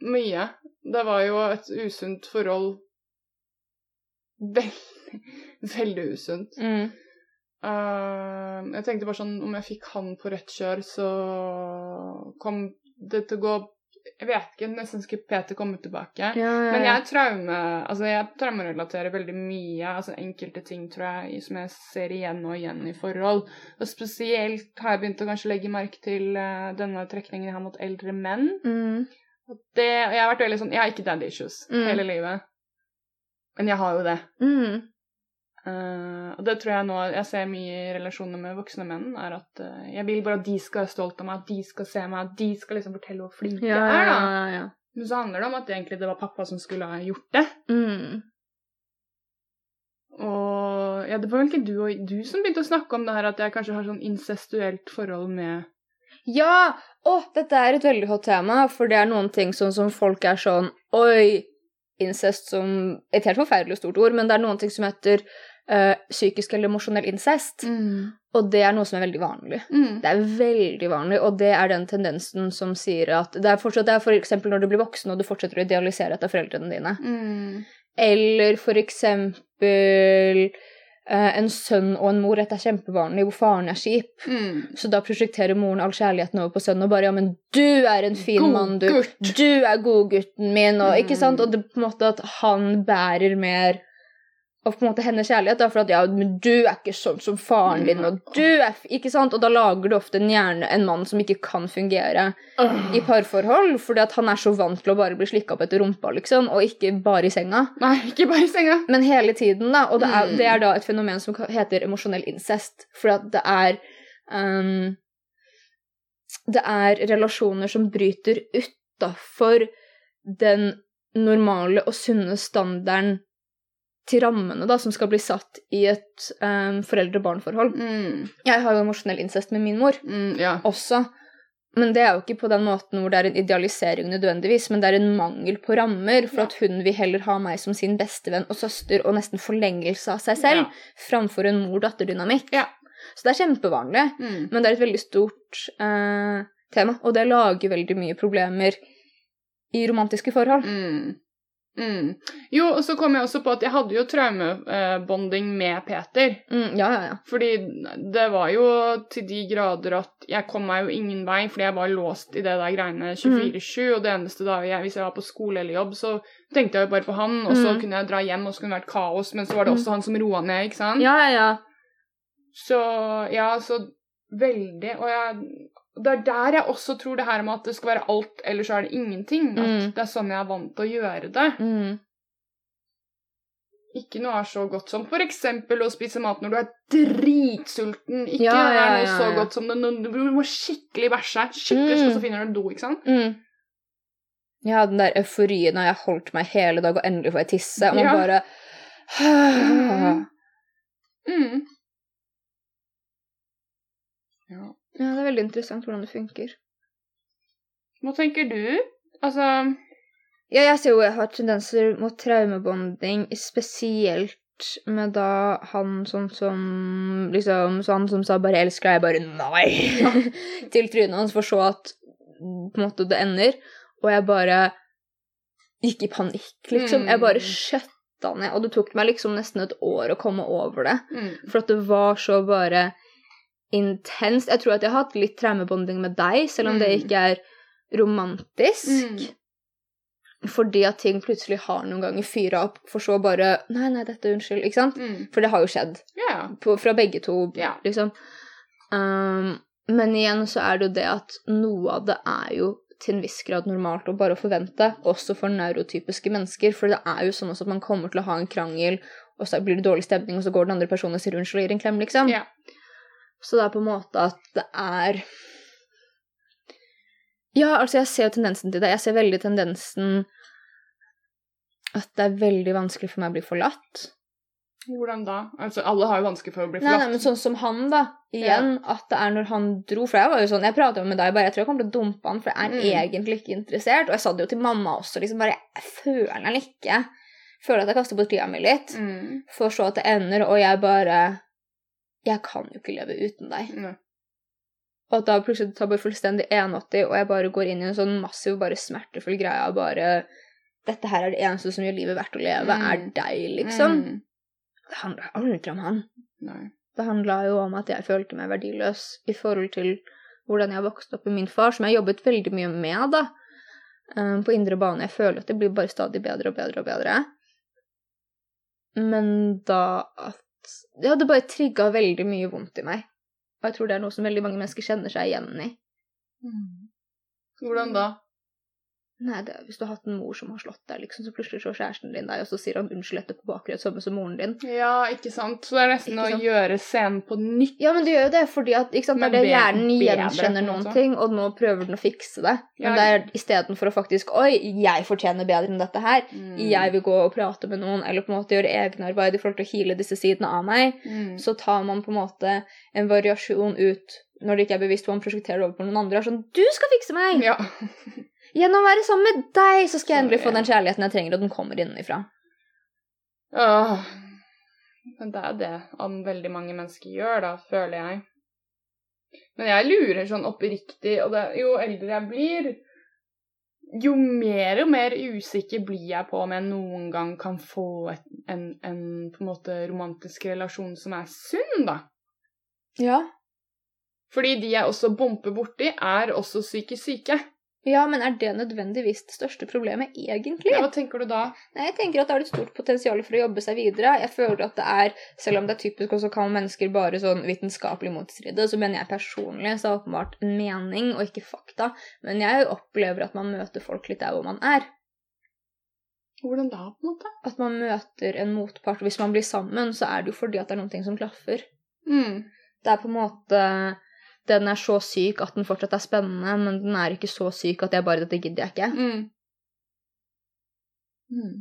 mye. Det var jo et usunt forhold. Veldig, *laughs* veldig usunt. Mm. Uh, jeg tenkte bare sånn Om jeg fikk han på rett kjør, så kom det til å gå Jeg vet ikke, nesten skulle Peter komme tilbake. Ja, ja, Men jeg traume Altså, jeg traumerelaterer veldig mye. Altså enkelte ting, tror jeg, som jeg ser igjen og igjen i forhold. Og spesielt har jeg begynt å kanskje legge merke til uh, denne trekningen jeg har mot eldre menn. Mm. Det, og jeg har vært veldig sånn Jeg har ikke daddy issues Mm. hele livet. Men jeg har jo det. Mm. Eh, og det tror jeg nå jeg ser mye i relasjoner med voksne menn, er at uh, jeg vil bare at de skal være stolt av meg, at de skal se meg, at de skal liksom fortelle hvor flink Ja, jeg er, da. ja, ja. Men så handler det om at egentlig det var pappa som skulle ha gjort det. Mm. Og ja, det var vel ikke du og du som begynte å snakke om det her at jeg kanskje har sånn incestuelt forhold med Ja! Å, dette er et veldig hot tema, for det er noen ting sånn som folk er sånn Oi! Incest som Et helt forferdelig stort ord, men det er noen ting som heter eh, psykisk eller emosjonell incest. Og det er noe som er veldig vanlig. Mm. Det er veldig vanlig, og det er den tendensen som sier at Det er fortsatt det er for eksempel når du blir voksen og du fortsetter å idealisere etter foreldrene dine. Mm. Eller for eksempel Uh, en sønn og en mor. Dette er kjempevanlig, hvor faren er kjip. Mm. Så da prosjekterer moren all kjærligheten over på sønnen og bare 'ja, men du er en fin God mann, du. gutt. Du er godgutten min', og ikke Mm. sant? Og det på en måte at han bærer mer av på en måte hennes kjærlighet, da, for at 'ja, men du er ikke sånn som faren din', og du er Ikke sant? Og da lager du ofte en hjerne, en mann som ikke kan fungere i parforhold, fordi at han er så vant til å bare bli slikka opp etter rumpa, liksom, og ikke bare i senga. Nei, ikke bare i senga. Men hele tiden, da. Og det er, Mm. det er da et fenomen som heter emosjonell incest. For at det er um, Det er relasjoner som bryter utafor den normale og sunne standarden til rammene da, som skal bli satt i et um, foreldre-barn-forhold. Mm. Jeg har jo emosjonell incest med min mor Mm, ja. også. Men det er jo ikke på den måten hvor det er en idealisering nødvendigvis, men det er en mangel på rammer, for Ja. at hun vil heller ha meg som sin bestevenn og søster og nesten forlengelse av seg selv, Ja. framfor en mor-datter-dynamikk. Ja. Så det er kjempevanlig, Mm. men det er et veldig stort uh, tema, og det lager veldig mye problemer i romantiske forhold. Mm. Mm. Jo, og så kom jeg også på at jeg hadde jo traumebonding med Peter. Mm, ja, ja, ja. Fordi det var jo til de grader at jeg kom meg jo ingen vei, fordi jeg var låst i det der greiene 24-7, og det eneste da jeg, hvis jeg var på skole eller jobb, så tenkte jeg jo bare på han, og så Mm. kunne jeg dra hjem, og så kunne det vært kaos, men så var det også han som roa ned, ikke sant? Ja, ja, ja. Så ja, så veldig Og jeg, det er der jeg også tror det her med at det skal være alt, eller så er det ingenting. At Mm. det er sånn jeg er vant til å gjøre det. Mm. Ikke noe er så godt som eksempel å spise mat når du er dritsulten. Ikke Ja, ja, ja, noe så godt som det, når du må skikkelig bæsje. Skikkelig, Mm. så finner du en do, ikke sant? Mm. Ja, den der euforien av jeg holdt meg hele dag, og endelig får jeg tisse, og man bare Mm. *sighs* Ja. Ja, det er veldig interessant hvordan det funker. Hva tenker du? Altså Ja, jeg ser jo jeg har tendenser mot traumebonding, spesielt med da han sånn som liksom så Han som sa 'bare elsker deg', bare 'nei' *laughs* til trynet hans, for så at på en måte det ender, og jeg bare gikk i panikk, liksom. Jeg bare Mm. skjøtta ned, og det tok meg liksom nesten et år å komme over det. mm. For at det var så bare intenst. Jeg tror at jeg har hatt litt traumebonding med deg, selv om det Mm. ikke er romantisk. Mm. Fordi at ting plutselig har noen ganger fyra opp, for så bare Nei, nei, dette, unnskyld. Ikke sant? Mm. For det har jo skjedd. Yeah. På, fra begge to, yeah. liksom. Um, men igjen så er det jo det at noe av det er jo til en viss grad normalt å bare forvente, også for neurotypiske mennesker. For det er jo sånn også at man kommer til å ha en krangel, og så blir det dårlig stemning, og så går den andre personen og sier unnskyld og gir en klem, liksom. ja. Så det er på en måte at det er Ja, altså, jeg ser jo tendensen til det. Jeg ser veldig tendensen at det er veldig vanskelig for meg å bli forlatt. Hvordan da? Altså, alle har jo vanskelig for å bli Nei, nei, men sånn som han, da. Igjen, at det er når han dro For jeg var jo sånn, jeg prata med deg bare, jeg tror jeg kommer til å dumpe han, for jeg er Mm. egentlig ikke interessert. Og jeg sa det jo til mamma også, liksom bare Jeg føler han ikke. Føler at jeg kaster bort tida mi litt. Mm. For så at det ender, og jeg bare Jeg kan jo ikke leve uten deg. Mm. Og at da plutselig tar bare fullstendig 180, og jeg bare går inn i en sånn massiv, bare smertefull greie av bare Dette her er det eneste som gjør livet verdt å leve, Mm. er deg, liksom. Mm. Det handla aldri om han. Nei. Det handla jo om at jeg følte meg verdiløs i forhold til hvordan jeg vokste opp med min far, som jeg jobbet veldig mye med, da. Um, På indre bane. Jeg føler at det blir bare stadig bedre og bedre og bedre. Men da at Ja, det bare trigga veldig mye vondt i meg. Og jeg tror det er noe som veldig mange mennesker kjenner seg igjen i. Hvordan da? Nei, det hvis du har hatt en mor som har slått deg, liksom, så plutselig slår kjæresten din deg, og så sier han unnskyld etterpå på akkurat samme som moren din. Ja, ikke sant? Så det er nesten å gjøre scenen på nytt. Ja, men det gjør jo det, fordi at ikke sant, det Men det hjernen gjenkjenner noen også. ting, og nå prøver den å fikse det. Men Ja. det er istedenfor å faktisk Oi, jeg fortjener bedre enn dette her. Mm. Jeg vil gå og prate med noen, eller på en måte gjøre egenarbeid i forhold til å heale disse sidene av meg. Mm. Så tar man på en måte en variasjon ut når det ikke er bevisst hva man prosjekterer over på noen andre. er Sånn, du skal fikse meg! Ja. *laughs* Gjennom å være sammen med deg, så skal jeg endelig få den kjærligheten jeg trenger, og den kommer innenfra. Åh. Men det er det veldig mange mennesker gjør, da, føler jeg. Men jeg lurer sånn oppriktig, og det, jo eldre jeg blir, jo mer og mer usikker blir jeg på om jeg noen gang kan få et, en, en på en måte romantisk relasjon som er sunn, da. Ja. Fordi de jeg også bomper borti, er også psykisk syke. Ja, men er det nødvendigvis det største problemet, egentlig? Ja, hva tenker du da? Nei, jeg tenker at det er et stort potensial for å jobbe seg videre. Jeg føler at det er, selv om det er typisk også kan mennesker bare sånn vitenskapelig motstride, så mener jeg personlig så er det åpenbart en mening og ikke fakta. Men jeg opplever at man møter folk litt der hvor man er. Hvordan da, på en måte? At man møter en motpart. Hvis man blir sammen, så er det jo fordi at det er noen ting som klaffer. Mm. Det er på en måte Den er så syk at den fortsatt er spennende, men den er ikke så syk at jeg bare Dette gidder jeg ikke. Mm. Mm.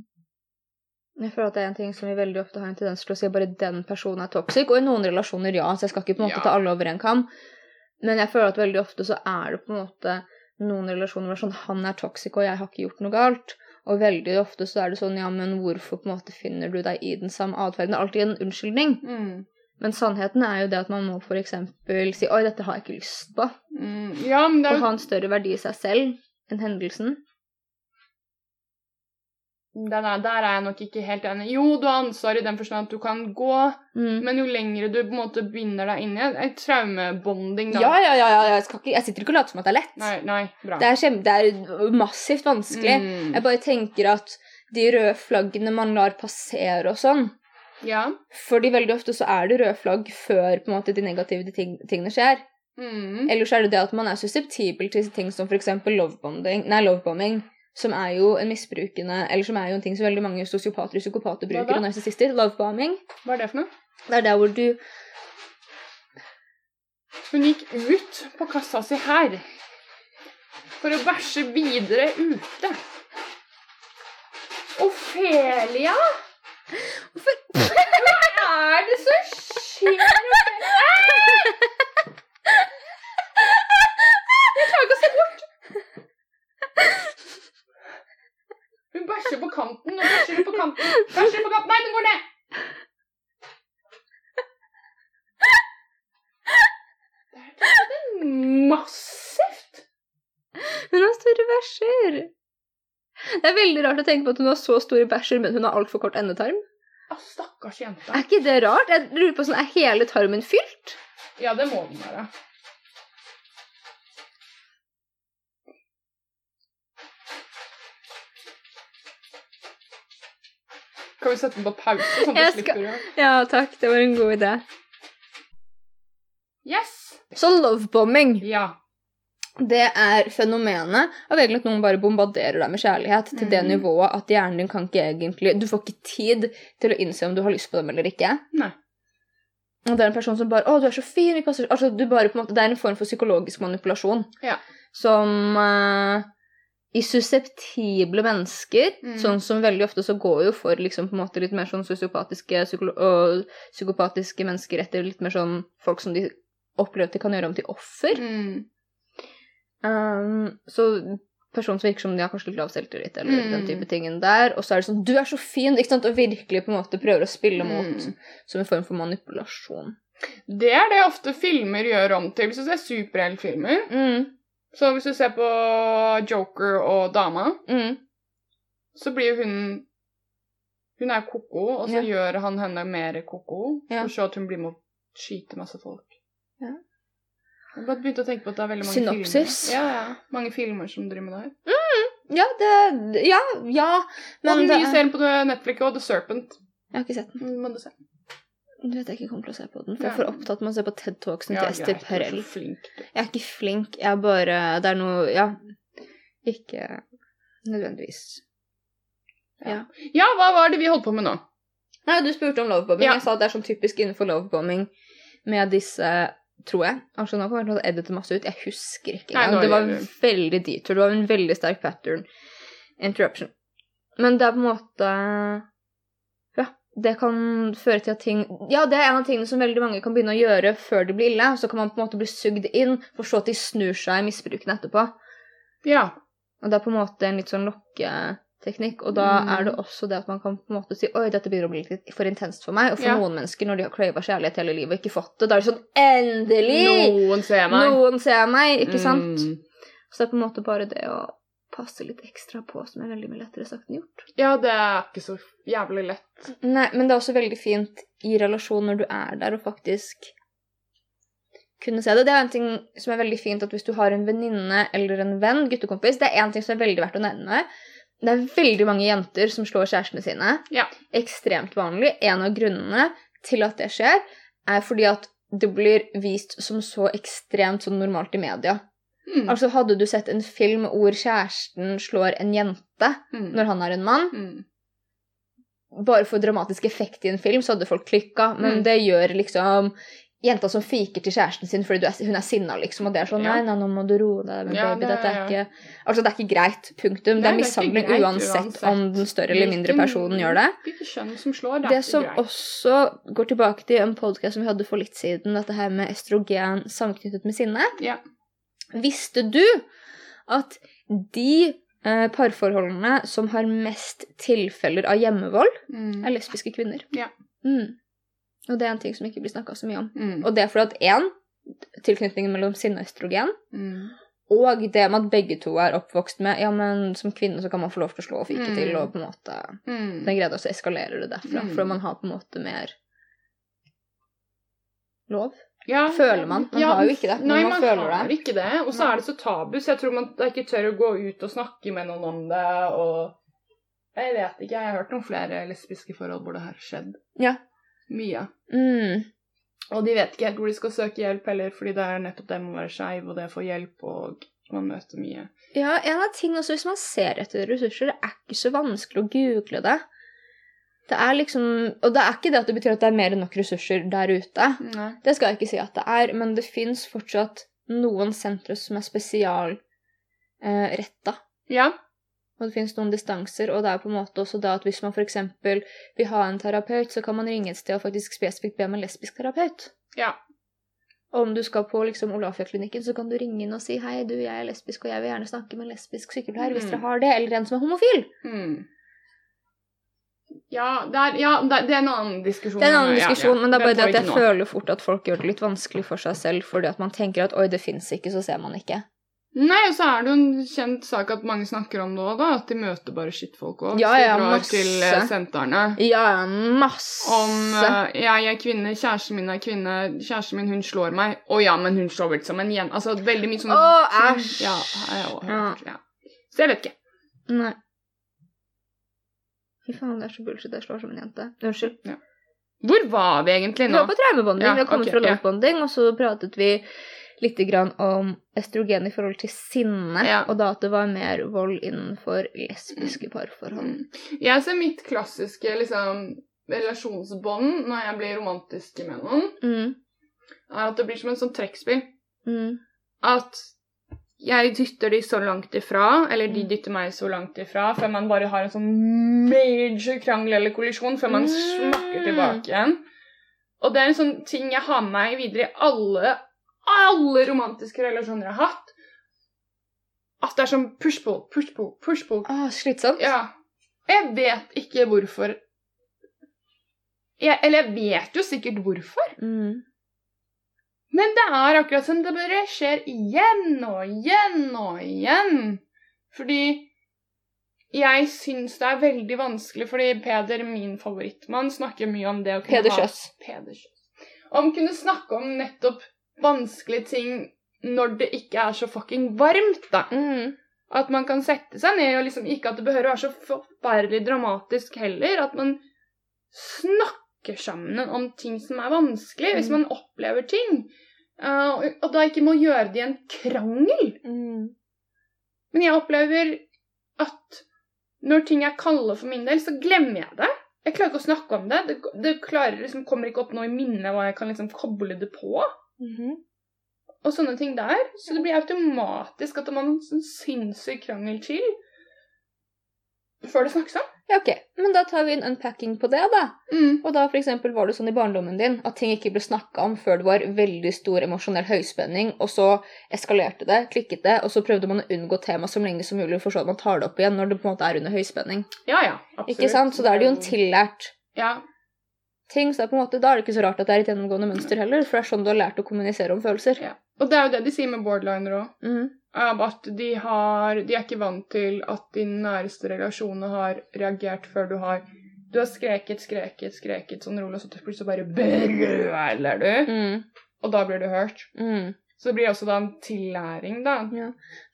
Jeg føler at det er en ting som vi veldig ofte har en tendens til å si at bare den personen er toxic. Og i noen relasjoner, ja, så jeg skal ikke på en måte Ja. ta alle over en kam. Men jeg føler at veldig ofte så er det på en måte noen relasjoner hvor sånn han er toxic, og jeg har ikke gjort noe galt. Og veldig ofte så er det sånn ja, men hvorfor på en måte finner du deg i den samme atferden? Det er alltid en unnskyldning. Mm. Men sannheten er jo det at man må eksempel si oi, dette har jeg ikke lyst på. Mm. Ja, men det er Og ha en større verdi i seg selv enn hendelsen. Den er, der er jeg nok ikke helt enig. Jo, du har ansvar i den forstand at du kan gå, Mm. men jo lengre du på en måte binder deg inn i et- traumebonding, da Ja, ja, ja, ja, jeg, ikke, jeg sitter ikke og later som at det er lett. Nei, nei, bra. Det er, kjem, det er massivt vanskelig. Mm. Jeg bare tenker at de røde flaggene man lar passere og sånn Ja. Fordi veldig ofte så er det røde flagg før på en måte de negative ting, tingene skjer. Mm. Eller så er det det at man er susceptibel til ting som f.eks. lovebombing, nei, lovebombing, som er jo en misbrukende Eller som er jo en ting som veldig mange sosiopater og psykopater bruker, og narsissister. Lovebombing. Hva er det for noe? Det er der hvor du Hun gikk ut på kassa si her for å bæsje videre ute. Ofelia? Hva er det som skjer? Jeg klarer ikke å se bort. Hun bæsjer på kanten og bæsjer på kanten. Bæsjer på kanten. Nei, den går ned. Det er massivt. Hun har store bæsjer. Det er veldig rart å tenke på at hun har så store bæsjer, men hun har altfor kort endetarm. Ah, stakkars jenta. Er ikke det rart? Jeg lurer på sånn, Er hele tarmen fylt? Ja, det må den være. Kan vi sette den på pause, sånn at du slipper å Ja, takk. Det var en god idé. Yes! Så lovebombing, Ja. Det er fenomenet av egentlig at noen bare bombarderer deg med kjærlighet til det Mhm. nivået at hjernen din kan ikke egentlig Du får ikke tid til å innse om du har lyst på dem eller ikke. Nei. Og det er en person som bare 'Å, du er så fin, vi passer Altså, du bare på en måte Det er en form for psykologisk manipulasjon Ja. som uh, i susceptible mennesker, Mm. sånn som veldig ofte så går jo for liksom på en måte litt mer sånn sosiopatiske og psykopatiske mennesker etter litt mer sånn folk som de opplever at de kan gjøre om til offer. Mm. Um, så personen som virker som de har kanskje litt lav selvtillit, eller Mm. den type tingen der. Og så er det sånn 'Du er så fin!' ikke sant? Og virkelig på en måte prøver å spille mot Mm. som en form for manipulasjon. Det er det ofte filmer gjør om til. Hvis du ser superheltfilmer Mm. Så hvis du ser på Joker og dama, Mm. så blir hun Hun er ko-ko, og så Ja. gjør han henne mer ko-ko, Ja. for så at hun blir med å skyte masse folk. Ja. Jeg bare begynt å tenke på at det er veldig mange Synopsis. filmer. Ja, ja. Mange filmer som driver med det her. Ja, det Ja, ja. Men og den nye er serien på Netflix og The Serpent. Jeg har ikke sett den. Mm, Må du se. Du vet jeg ikke kommer til å se på den, for jeg er for opptatt med å se på TED Talksen Ja, til Ester er Perel. Jeg er ikke flink, jeg er bare Det er noe Ja. Ikke nødvendigvis. Ja, hva var det vi holdt på med nå? Nei, du spurte om lovebombing. Ja. Jeg sa at det er sånn typisk innenfor lovebombing med disse Tror jeg. Altså, nå kommer til å edite masse ut. Jeg husker ikke Nei, engang. Det var veldig detour. Det var en veldig sterk pattern. Interruption. Men det er på en måte Ja, det kan føre til at ting Ja, det er en av tingene som veldig mange kan begynne å gjøre før det blir ille. Så kan man på en måte bli sugd inn, for så at de snur seg i misbrukene etterpå. Ja. Og det er på en måte en litt sånn lokketeknikk. Og da Mm. er det også det at man kan på en måte si oi, dette begynner å bli litt for intenst for meg. Og for Ja. noen mennesker, når de har crava kjærlighet hele livet og ikke fått det, da er det sånn endelig! Noen ser meg. Noen ser meg, ikke sant? Mm. Så det er på en måte bare det å passe litt ekstra på som er veldig mye lettere sagt enn gjort. Ja, det er ikke så jævlig lett. Nei, men det er også veldig fint i relasjon når du er der og faktisk kunne se det. Det er en ting som er veldig fint at hvis du har en venninne eller en venn, guttekompis, det er en ting som er veldig verdt å nevne. Det er veldig mange jenter som slår kjærestene sine. Ja. Ekstremt vanlig. En av grunnene til at det skjer, er fordi at det blir vist som så ekstremt sånn normalt i media. Mm. Altså, hadde du sett en film hvor kjæresten slår en jente Mm. når han er en mann, Mm. bare for dramatisk effekt i en film, så hadde folk klikka, men Mm. det gjør liksom jenta som fiker til kjæresten sin fordi du er, hun er sinna, liksom, og det er sånn Ja. Nei, nei, nå må du roe deg, Ja, baby, det- dette er ja. ikke Altså, det er ikke greit. Punktum. det Nei, det er mishandling uansett, uansett. om den større eller mindre personen gjør det. Hvilket som slår, det Det som greit. også går tilbake til en podkast som vi hadde for litt siden, dette her med estrogen samknyttet med sinne. Ja. Visste du at de eh, parforholdene som har mest tilfeller av hjemmevold, Mm. er lesbiske kvinner? Ja. Mm. Og det er en ting som ikke blir snakka så mye om. Mm. Og det er fordi at én, tilknytningen mellom sinne og østrogen, Mm. og det med at begge to er oppvokst med Ja, men som kvinne så kan man få lov til å slå og fike Mm. til, og på en måte Mm. Den greia så eskalerer det derfra. Mm. For man har på en måte mer lov. Ja, Føler man? Man har jo ikke det, Nei, man man føler har det. ikke det. Og så er det så tabu, så jeg tror man ikke tør å gå ut og snakke med noen om det. Og jeg vet ikke, jeg har hørt om flere lesbiske forhold hvor det har skjedd. Ja. Mye. Mm. Og de vet ikke helt hvor de skal søke hjelp heller, fordi det er nettopp det med å være skeiv og det å få hjelp, og man møter mye. Ja, en av ting også hvis man ser etter ressurser, det er ikke så vanskelig å google det. Det er liksom Og det er ikke det at det betyr at det er mer enn nok ressurser der ute. Nei. Det skal jeg ikke si at det er, men det fins fortsatt noen sentre som er spesialretta. Eh, retta. Ja. Og det finnes noen distanser, og det er på en måte også da at hvis man f.eks. vil ha en terapeut, så kan man ringe et sted og faktisk spesifikt be om en lesbisk terapeut. Ja. Og om du skal på liksom Olafia-klinikken, så kan du ringe inn og si 'Hei, du, jeg er lesbisk, og jeg vil gjerne snakke med en lesbisk sykepleier', hvis Mm. dere har det, eller en som er homofil. Mm. Ja, det er, ja, det er- det er en annen diskusjon. Det er en annen Ja, ja. diskusjon, men det er bare det at jeg nå. føler fort at folk gjør det litt vanskelig for seg selv, fordi at man tenker at 'oi, det fins ikke', så ser man ikke. Nei, og så er det jo en kjent sak at mange snakker om det òg, da. At de møter bare skittfolk òg. Ja, ja, de masse. til eh, sentrene. Ja, masse. Om eh, jeg er kvinne, kjæresten min er kvinne, kjæresten min hun slår meg. Å ja, men hun slår vel som en jente. Altså veldig mye sånn Å, æsj. Ja, jeg har også Ja. Ja. Så jeg vet ikke. Nei. Fy faen, det er så bullshit. Jeg slår som en jente. Unnskyld. Hvor var vi egentlig nå? Vi var på traumebonding. Ja, vi har kommet okay, fra ja. og så pratet vi litt grann om østrogen i forhold til sinne, Ja. og da at det var mer vold innenfor lesbiske parforhold. Mm. Jeg ser mitt klassiske liksom, relasjonsbånd når jeg blir romantisk med noen, Mm. er at det blir som en sånn trekkspill. Mm. At jeg dytter de så langt ifra, eller de Mm. dytter meg så langt ifra, før man bare har en sånn major krangel eller kollisjon, før man Mm. smakker tilbake igjen. Og det er en sånn ting jeg har med meg videre i alle, alle romantiske relasjoner jeg har hatt. At det er sånn push-pull, push-pull, push-pull. Åh, slitsomt. Ja. Jeg vet ikke hvorfor jeg, Eller jeg vet jo sikkert hvorfor. Mm. Men det er akkurat som det bare skjer igjen og igjen og igjen. Fordi jeg syns det er veldig vanskelig, fordi Peder, min favorittmann, snakker mye om det å kunne Peder ha Kjøs. Peder Kjøs. Om kunne snakke om nettopp vanskelige ting når det ikke er så fucking varmt, da. Mm. At man kan sette seg ned, og liksom ikke at det behøver å være så forferdelig dramatisk heller. At man snakker sammen om ting som er vanskelig, hvis Mm. man opplever ting. Uh, og da ikke må gjøre det i en krangel. Mm. Men jeg opplever at når ting er kalde for min del, så glemmer jeg det. Jeg klarer ikke å snakke om det. Det, det klarer, liksom, kommer ikke opp noe i minnet hva jeg kan liksom koble det på. Mhm. Og sånne ting der. Så det blir automatisk at man har en sånn sinnssyk krangel til før det snakkes om. Ja, ok. Men da tar vi en unpacking på det, da. Mm. Og da for eksempel var det sånn i barndommen din at ting ikke ble snakka om før det var veldig stor emosjonell høyspenning, og så eskalerte det, klikket det, og så prøvde man å unngå temaet så lenge som mulig, for så at man tar det opp igjen når det på en måte er under høyspenning. Ja, ja. Absolutt. Ikke sant? Så da er det jo en tillært Ja. Ting, så er på en måte, da er det ikke så rart at det er et gjennomgående mønster heller, for det er sånn du har lært å kommunisere om følelser. ja. Og det er jo det de sier med borderliner òg. Mm. At de, har, de er ikke vant til at din næreste relasjon har reagert før du har Du har skreket, skreket, skreket sånn rolig, og så plutselig bare brøler du. Mm. Og da blir du hørt. Mm. Så det blir også da en tillæring, da.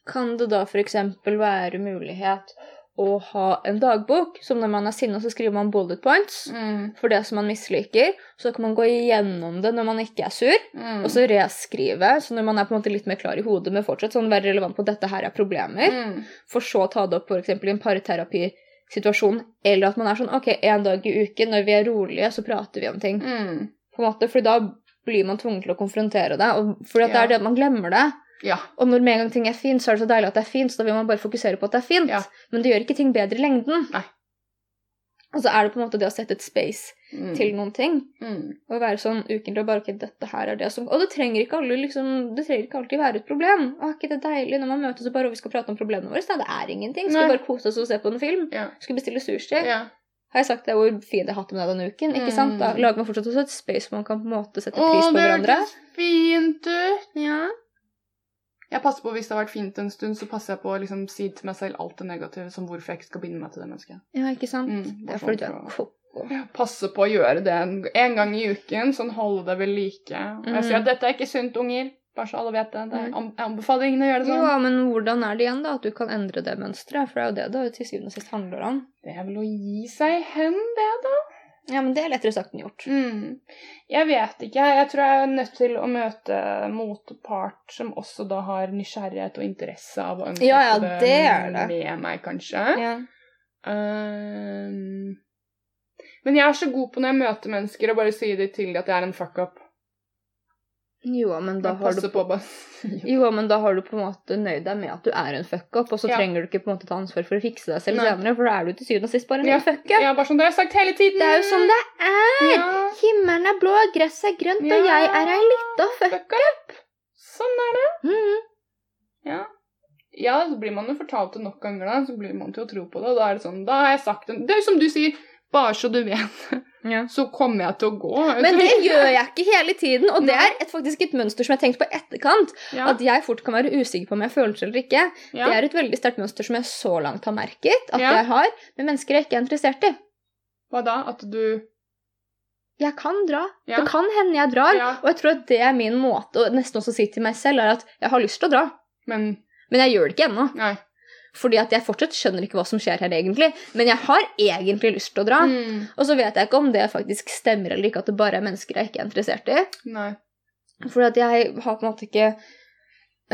Kan det da eksempel være mulighet å ha en dagbok, som når man er sinna, så skriver man bullet points Mm. for det som man misliker, så kan man gå igjennom det når man ikke er sur, Mm. og så reskrive, så når man er på en måte litt mer klar i hodet, men fortsatt sånn være relevant på at dette her er problemer, Mm. for så å ta det opp for eksempel i en parterapisituasjon, eller at man er sånn, ok, en dag i uken, når vi er rolige, så prater vi om ting, Mm. på en måte, for da blir man tvunget til å konfrontere det, og fordi at det er det man glemmer det, Ja. og når med en gang ting er fint, så er det så deilig at det er fint, så da vil man bare fokusere på at det er fint. Ja. Men det gjør ikke ting bedre i lengden. Nei. Og så er det på en måte det å sette et space Mm. til noen ting, Mm. og være sånn ukentlig og bare ok, dette her er det som Og det trenger ikke alle liksom, det trenger ikke alltid være et problem. Og er ikke det deilig når man møtes og bare og vi skal prate om problemene våre? Så det er ingenting. Skal Nei. bare kose oss og se på en film? Ja. Skal bestille sushi? ja. Har jeg sagt det hvor fint jeg har hatt det med deg denne uken? Ikke sant? Da Mm. lager man fortsatt også et space hvor man kan på en måte sette pris pris på det hverandre. hørtes fint ut! Ja. Jeg passer på Hvis det har vært fint en stund, så passer jeg på å liksom si til meg selv alt det negative, som hvorfor jeg ikke skal binde meg til det mennesket. ja, ikke sant? Mm, det er fordi du er koko. Passe på å gjøre det en, en gang i uken, sånn holde det ved like. Og Jeg Mm. sier at dette er ikke sunt, unger. Bare så alle vet det. det er, Mm. jeg anbefaler ingen å gjøre det sånn. Ja, men hvordan er det igjen, da? At du kan endre det mønsteret? For det er jo det det til syvende og sist handler om. Det er vel å gi seg hen, det, da. Ja, men det er lettere sagt enn gjort. Mm. Jeg vet ikke. Jeg tror jeg er nødt til å møte motpart som også da har nysgjerrighet og interesse av å ønske Ja, ja, det er det. med meg, kanskje. Ja. Um, men jeg er så god på når jeg møter mennesker, å bare si det til dem at jeg er en fuck-up. Jo, men på å bare si det. Jo, men da har du på en måte nøyd deg med at du er en fuck-up, og så Ja. trenger du ikke på en måte ta ansvar for å fikse deg selv Nei. senere, for da er du til syvende og sist bare en Ja. fuck-up. Ja, bare som det har sagt hele tiden. Det er jo sånn det er! Ja, Himmelen er blå, gresset er grønt, og jeg er ei lita fuck. fuck-up. Sånn er det. Mm. Ja. ja, så blir man jo fortalt det nok ganger, da, så blir man til å tro på det. Og da er det sånn, da har jeg sagt det. Det er jo som du sier, bare så du vet, *laughs* Ja. så kommer jeg til å gå. Men det *laughs* gjør jeg ikke hele tiden, og det er et, faktisk et mønster som jeg har tenkt på etterkant. ja. At jeg fort kan være usikker på om jeg føler det eller ikke. ja. Det er et veldig sterkt mønster som jeg så langt har merket at jeg har med mennesker jeg ikke er interessert i. Hva da? At du Jeg kan dra. Ja. Det kan hende jeg drar. Ja. Og jeg tror at det er min måte å nesten også si til meg selv, er at jeg har lyst til å dra, Men men jeg gjør det ikke ennå. Fordi at jeg fortsatt skjønner ikke hva som skjer her egentlig. Men jeg har egentlig lyst til å dra. Mm. Og så vet jeg ikke om det faktisk stemmer eller ikke, at det bare er mennesker jeg ikke er interessert i. Nei. Fordi at jeg har på en måte ikke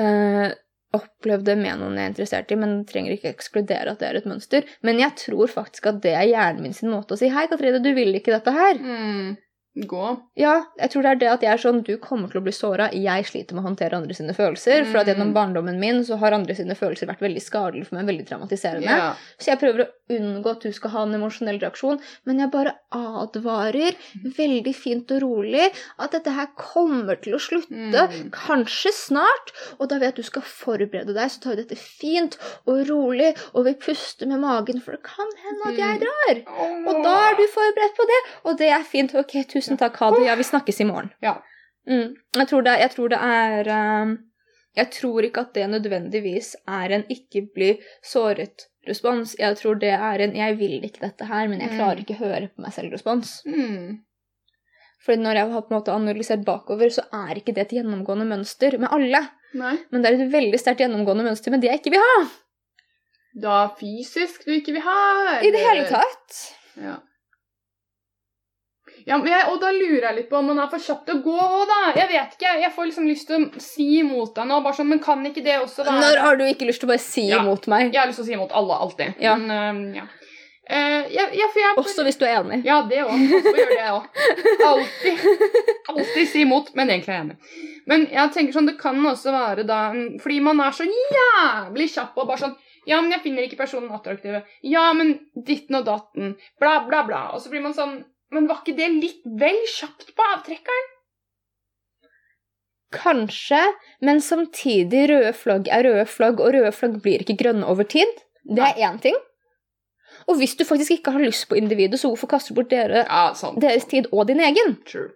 eh, opplevd det med noen jeg er interessert i, men trenger ikke ekskludere at det er et mønster. Men jeg tror faktisk at det er hjernen min sin måte å si 'Hei, Katrine, du vil ikke dette her'. Mm. Gå. Ja, jeg tror det er det at jeg er sånn Du kommer til å bli såra. Jeg sliter med å håndtere andre sine følelser. For at Mm. gjennom barndommen min så har andre sine følelser vært veldig skadelige for meg. Veldig traumatiserende. Ja. Så jeg prøver å unngå at du skal ha en emosjonell reaksjon. Men jeg bare advarer veldig fint og rolig at dette her kommer til å slutte. Mm. Kanskje snart. Og da vil jeg at du skal forberede deg. Så tar vi dette fint og rolig, og vi puster med magen, for det kan hende at jeg Mm. drar. Og da er du forberedt på det, og det er fint. Ok, tusen takk, ha det. Ja, vi snakkes i morgen. Ja. Mm. Jeg, tror det, jeg tror det er um, Jeg tror ikke at det nødvendigvis er en ikke bli såret-respons. Jeg tror det er en 'jeg vil ikke dette her, men jeg Mm. klarer ikke høre på meg selv'-respons. Mm. Fordi når jeg har på en måte analysert bakover, så er ikke det et gjennomgående mønster med alle. Nei. Men det er et veldig sterkt gjennomgående mønster med det jeg ikke vil ha. Da fysisk du ikke vil ha? I det hele tatt. Ja. Ja, men jeg, og da lurer jeg litt på om man er for kjapp til å gå òg, da. Jeg vet ikke. Jeg får liksom lyst til å si imot deg nå. bare sånn, Men kan ikke det også være Når har du ikke lyst til å bare si Ja. imot meg? Jeg har lyst til å si imot alle, alltid. Ja. Men, uh, ja. Uh, ja, for jeg Også hvis du er enig. Ja, det òg. Så gjør det òg? Alltid. Alltid si imot, men egentlig er jeg enig. Men jeg tenker sånn, det kan også være da Fordi man er så jævlig kjapp og bare sånn Ja, men jeg finner ikke personen attraktive. Ja, men ditten og datten. Bla, bla, bla. Og så blir man sånn Men var ikke det litt vel kjapt på avtrekkeren? Kanskje, men samtidig røde flagg er røde flagg, og røde flagg blir ikke grønne over tid. Det er én ting. Og hvis du faktisk ikke har lyst på individet, så hvorfor kaster du bort dere, Ja, sant. deres tid og din egen? True.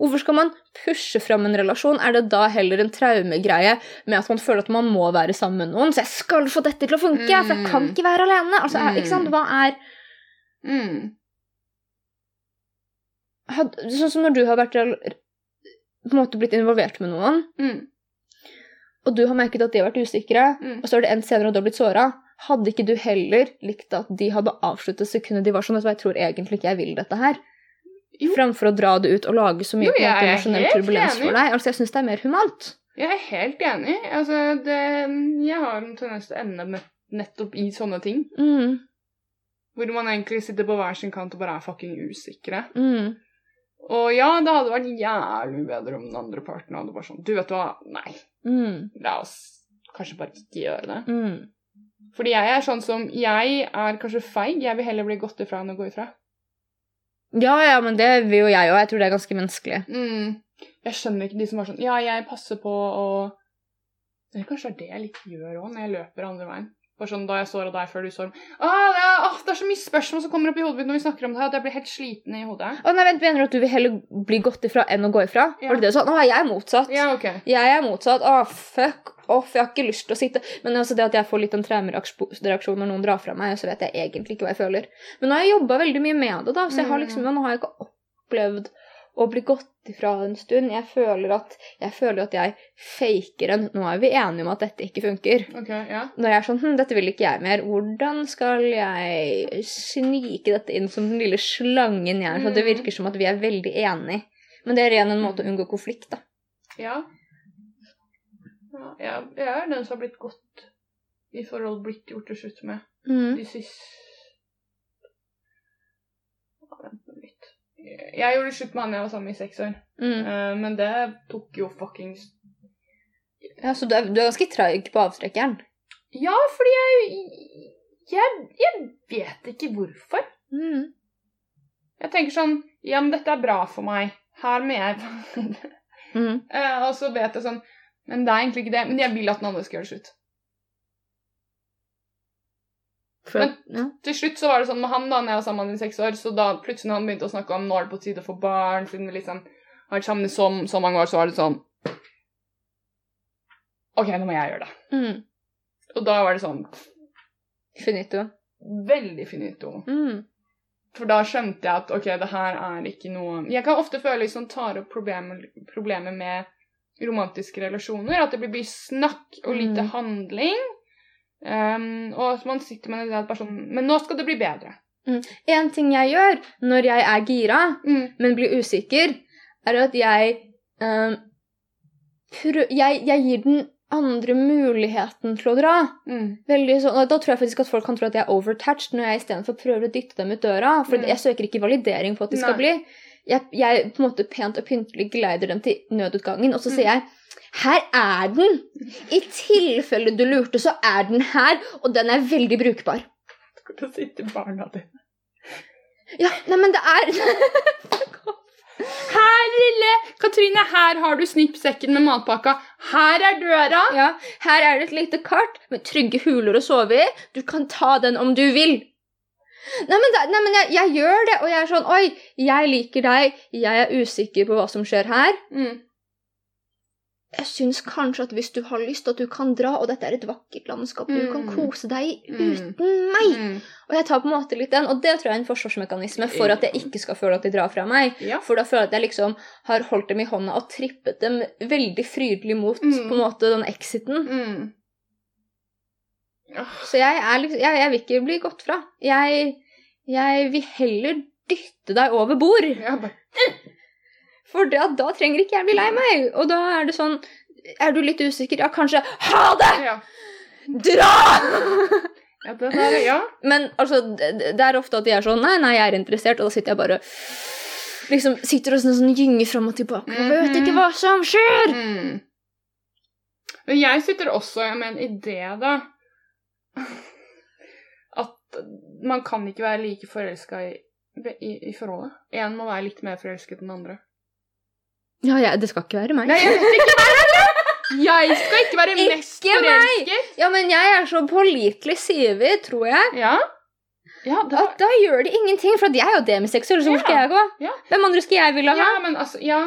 Hvorfor skal man pushe fram en relasjon? Er det da heller en traumegreie med at man føler at man må være sammen med noen? Så jeg skal få dette til å funke, for jeg kan Mm. ikke være alene. Altså, Mm. ikke sant? Hva er Mm. Had, Sånn som når du har vært på en måte blitt involvert med noen, Mm. og du har merket at de har vært usikre, Mm. og så har det endt senere og du har blitt såra, hadde ikke du heller likt at de hadde avsluttet sekundet de var sånn at jeg tror egentlig ikke jeg vil dette her? Jo. Framfor å dra det ut og lage så mye Jo, emosjonell turbulens enig. for deg. Altså, jeg syns det er mer humant. Jeg er helt enig. Altså, det, jeg har en tendens til å ende med nettopp i sånne ting. Mm, Hvor man egentlig sitter på hver sin kant og bare er fucking usikre. mm. Og ja, det hadde vært jævlig bedre om den andre parten hadde bare sånn Du, vet du hva, nei, Mm, la oss kanskje bare ikke gjøre det. mm. Fordi jeg er sånn som Jeg er kanskje feig. Jeg vil heller bli gått ifra enn å gå ifra. Ja, ja, men det vil jo jeg òg. Jeg tror det er ganske menneskelig. Mm. Jeg skjønner ikke de som er sånn Ja, jeg passer på å Kanskje det er det jeg litt gjør òg, når jeg løper andre veien. Bare sånn da jeg såra deg før du sår ah, ja, ah, Det er så mye spørsmål som kommer opp i hodet mitt når vi snakker om det her, at jeg blir helt sliten i hodet. Å, nei, vent, Mener du at du vil heller bli gått ifra enn å gå ifra? Ja. Var det det du sa? Å, jeg er motsatt. Ja, ok. Jeg er motsatt. Å, fuck off, jeg har ikke lyst til å sitte Men altså det at jeg får litt en traumereaksjon når noen drar fra meg, så vet jeg egentlig ikke hva jeg føler. Men nå har jeg jobba veldig mye med det, da, så jeg har liksom, nå har jeg ikke opplevd å bli gått ifra en stund. Jeg føler at jeg, føler at jeg faker en Nå er vi enige om at dette ikke funker. Okay, ja. Når jeg er sånn hm, dette vil ikke jeg mer, hvordan skal jeg snike dette inn som den lille slangen jeg er, så det Mm. virker som at vi er veldig enige. Men det er igjen en måte å unngå konflikt, da. Ja. ja jeg, jeg er den som har blitt godt i forhold blitt gjort til slutt med. Mm. De siste Ja, Vent nå litt. Jeg gjorde slutt med han jeg var sammen med i seks år. Mm. Uh, men det tok jo fuckings Ja, Så du er, du er ganske traug på avtrekkeren? Ja, fordi jeg Jeg, jeg vet ikke hvorfor. Mm. Jeg tenker sånn Ja, men dette er bra for meg. Her må jeg *laughs* Mm. uh, Og så vet jeg sånn Men det er egentlig ikke det. Men jeg vil at den andre skal gjøre det slutt. For, Men- ja. Til slutt så var det sånn med han da når jeg var sammen med han i seks år, så da plutselig han begynte å snakke om nå er det på tide å få barn, siden vi liksom har vært sammen i så, så mange år, så var det sånn OK, nå må jeg gjøre det. mm. Og da var det sånn Finito. veldig finito. Mm. For da skjønte jeg at OK, det her er ikke noe Jeg kan ofte føle liksom tar opp problemer, problemer med romantiske relasjoner. At det blir mye snakk og lite Mm. handling. Um, og man sitter med bare sånn Men nå skal det bli bedre. En ting jeg gjør når jeg er gira, Mm. men blir usikker, er at jeg um, jeg, jeg gir den andre muligheten til å dra. Mm. Veldig sånn, Da tror jeg faktisk at folk kan tro at jeg er overtatched, når jeg istedenfor prøver å dytte dem ut døra. For Mm. jeg søker ikke validering på at de skal Nei. bli. Jeg, jeg på en måte pent og pyntelig glider dem til nødutgangen, og så Mm. sier jeg her er den! I tilfelle du lurte, så er den her, og den er veldig brukbar. Du si til barna dine Ja, nei, men det er *laughs* Her, lille Katrine, her har du snippsekken med matpakka. Her er døra. Ja, her er det et lite kart med trygge huler å sove i. Du kan ta den om du vil. Nei, men, det, nei, men jeg, jeg gjør det, og jeg er sånn Oi, jeg liker deg. Jeg er usikker på hva som skjer her. Mm. Jeg syns kanskje at hvis du har lyst, at du kan dra, og dette er et vakkert landskap du kan Mm. kose deg i Mm. uten meg. Mm. Og jeg tar på en måte litt den, og det tror jeg er en forsvarsmekanisme for at jeg ikke skal føle at de drar fra meg. Ja. For da føler jeg at jeg liksom har holdt dem i hånda og trippet dem veldig frydelig mot Mm. på en måte den exiten. Mm. Så jeg, liksom, jeg, jeg vil ikke bli gått fra. Jeg, jeg vil heller dytte deg over bord. Ja, bare For da, da trenger ikke jeg bli lei meg. Og da er det sånn Er du litt usikker? Ja, kanskje Ha det! Ja. Dra! *laughs* Ja, det der, ja. Men altså, det, det er ofte at de er sånn Nei, nei, jeg er interessert. Og da sitter jeg bare Liksom sitter og sånn, sånn gynger fram og tilbake og vet ikke hva som skjer. Mm. Men jeg sitter også med en idé, da. At man kan ikke være like forelska i, i, i forholdet. Én må være litt mer forelsket enn den andre. Ja, ja, det skal ikke være meg. Nei, jeg vet ikke meg! Jeg skal ikke være mest forelsket. meg! Ja, men jeg er så pålitelig, vi, tror jeg. Ja. ja, da... At da gjør det ingenting, for jeg er jo demiseksuell, så hvor Ja. skal jeg gå? Ja. Hvem andre skal jeg ville ha? ja, men altså Ja.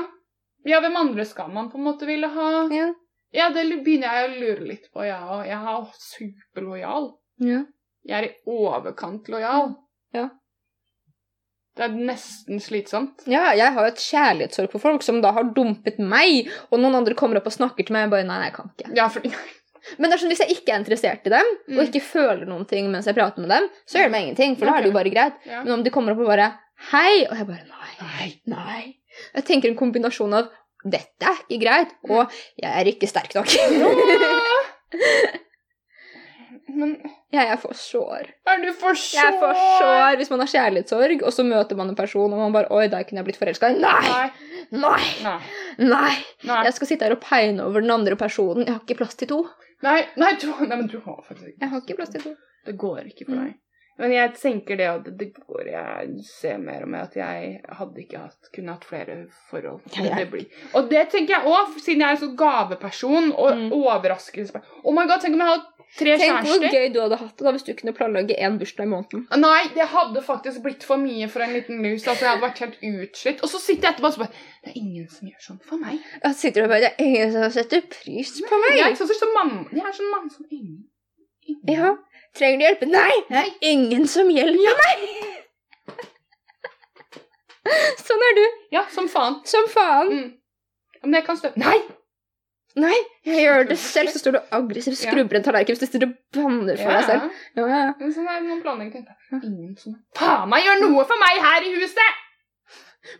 Ja, hvem andre skal man på en måte ville ha? Ja. Ja, det begynner jeg å lure litt på, jeg òg. Jeg er superlojal. Ja. Jeg er i overkant lojal. Ja. Det er nesten slitsomt. ja, jeg har jo et kjærlighetssorg for folk som da har dumpet meg, og noen andre kommer opp og snakker til meg, og jeg bare nei, jeg kan ikke. Ja, for *laughs* Men det er sånn, hvis jeg ikke er interessert i dem, Mm. og ikke føler noen ting mens jeg prater med dem, så gjør det meg ingenting, for da er det jo bare greit. ja. Men om de kommer opp og bare hei, og jeg bare nei, Nei. nei. Jeg tenker en kombinasjon av dette er ikke greit, og jeg er ikke sterk nok. *laughs* Men jeg er for sår. er du for sår? Jeg er for sår hvis man har kjærlighetssorg, og så møter man en person, og man bare Oi, der kunne jeg blitt forelska. Nei! Nei. Nei! Nei. Nei! Nei. Jeg skal sitte her og peine over den andre personen. Jeg har ikke plass til to. Nei, nei, du, nei, men du har faktisk ikke Jeg har ikke plass til to. Det går ikke for Mm. deg. Men jeg tenker det at det går Jeg ser mer og mer at jeg hadde ikke hatt, kunne hatt flere forhold. Det blir. Og det tenker jeg òg, siden jeg er en sånn gaveperson og Mm. overraskelse Oh my god, tenk om jeg hadde tre Tenk hvor gøy du hadde hatt det da hvis du kunne planlegge én bursdag i måneden. Nei, det hadde faktisk blitt for mye for en liten mus. Altså, jeg hadde vært helt utslitt. Og så sitter jeg etterpå og så bare Det er ingen som gjør sånn for meg. Jeg sitter og bare Det er ingen som setter pris på meg. Jeg er sånn som mamma. Jeg er sånn mann som ingen. ingen. Ja. Trenger du hjelpe? Nei, er ingen som hjelper meg. sånn er du. Ja, som faen. Som faen. Mm. Men jeg kan støtte Nei! Nei, jeg gjør det *laughs* selv. Så står du aggressivt Ja. skrubber en tallerken hvis du står og banner for deg selv. Ja, ja. Men sånn er det noen planlegger. Ingen som Faen meg gjør noe for meg her i huset!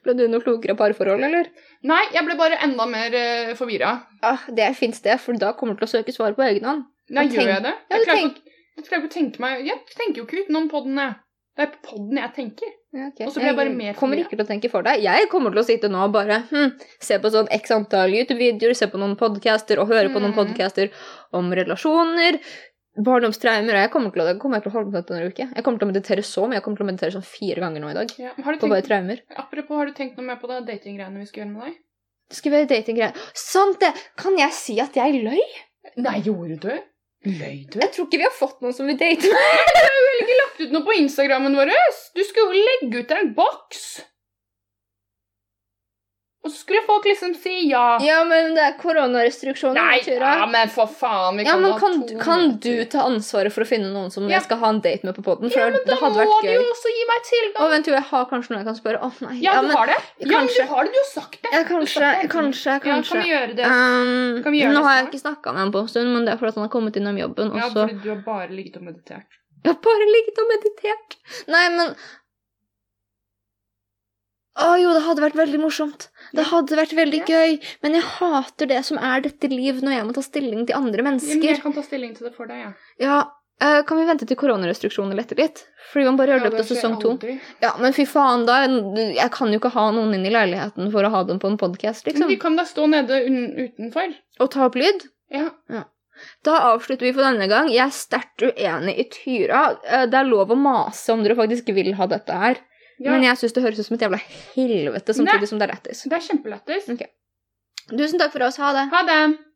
Ble du noe klokere parforhold, eller? Nei, jeg ble bare enda mer uh, forvirra. Ah, det fins det, for da kommer du til å søke svar på egen hånd. Nei, gjør tenk- jeg det? Ja, Jeg å- jeg klarer ikke å tenke meg Jeg tenker jo ikke utenom podden, jeg. Det er podden jeg tenker. Okay. Og så blir jeg bare mer Jeg kommer ikke til å tenke for deg. Jeg kommer til å sitte nå og bare hm, se på sånn x antall YouTube-videoer, se på noen podcaster og høre på noen Mm. podcaster om relasjoner, barndomstraumer, og jeg kommer til å, kommer til å holde på dette denne uke. Jeg kommer til å meditere så mye. Jeg kommer til å meditere sånn fire ganger nå i dag. Ja. På bare traumer. apropos, har du tenkt noe mer på det datinggreiene vi skal gjøre med deg? Det skulle være datinggreier. Sant det! Kan jeg si at jeg løy? Nei, gjorde du? Løy du? Jeg tror ikke vi har fått noen som vil date meg. *laughs* Du har vel ikke lagt ut noe på Instagrammen vår? Du skulle jo legge ut en boks! Og så skulle folk liksom si ja. Ja, men det er koronarestriksjoner. Nei, ja, men for faen, vi Ja, kan men kan, to kan du ta ansvaret for å finne noen som Ja. jeg skal ha en date med på poden? Ja, men da må du jo også gi meg Å, vent, jo, jeg har kanskje noe jeg kan spørre. Å, nei. Ja, du men, har det? Ja, men du har det, du har sagt det. ja, Du kanskje, det. kanskje, Ja, kan vi gjøre det? Um, vi gjøre nå det har jeg ikke snakka med ham på en stund, men det er fordi han har kommet innom jobben. Og Ja, fordi du har bare ligget og meditert. Jeg har bare ligget og meditert. Nei, men Å jo, det hadde vært veldig morsomt. Det hadde vært veldig gøy. Men jeg hater det som er dette liv, når jeg må ta stilling til andre Ja, men jeg kan ta stilling til det for deg, ja. Ja, uh, kan vi vente til koronarestriksjoner letter litt? Fordi man bare gjør det opp til sesong to. Ja, men fy faen, da. Jeg kan jo ikke ha noen inn i leiligheten for å ha dem på en podkast, Men vi kan da stå nede utenfor. Og ta opp lyd. Ja. Da avslutter vi for denne gang. Jeg er sterkt uenig i Tyra. Eh, Det er lov å mase om dere faktisk vil ha dette her. Ja. Men jeg syns det høres ut som et jævla helvete, Nei. samtidig som det er lættis. Det er kjempelættis. Tusen takk for oss. Ha det. Ha det!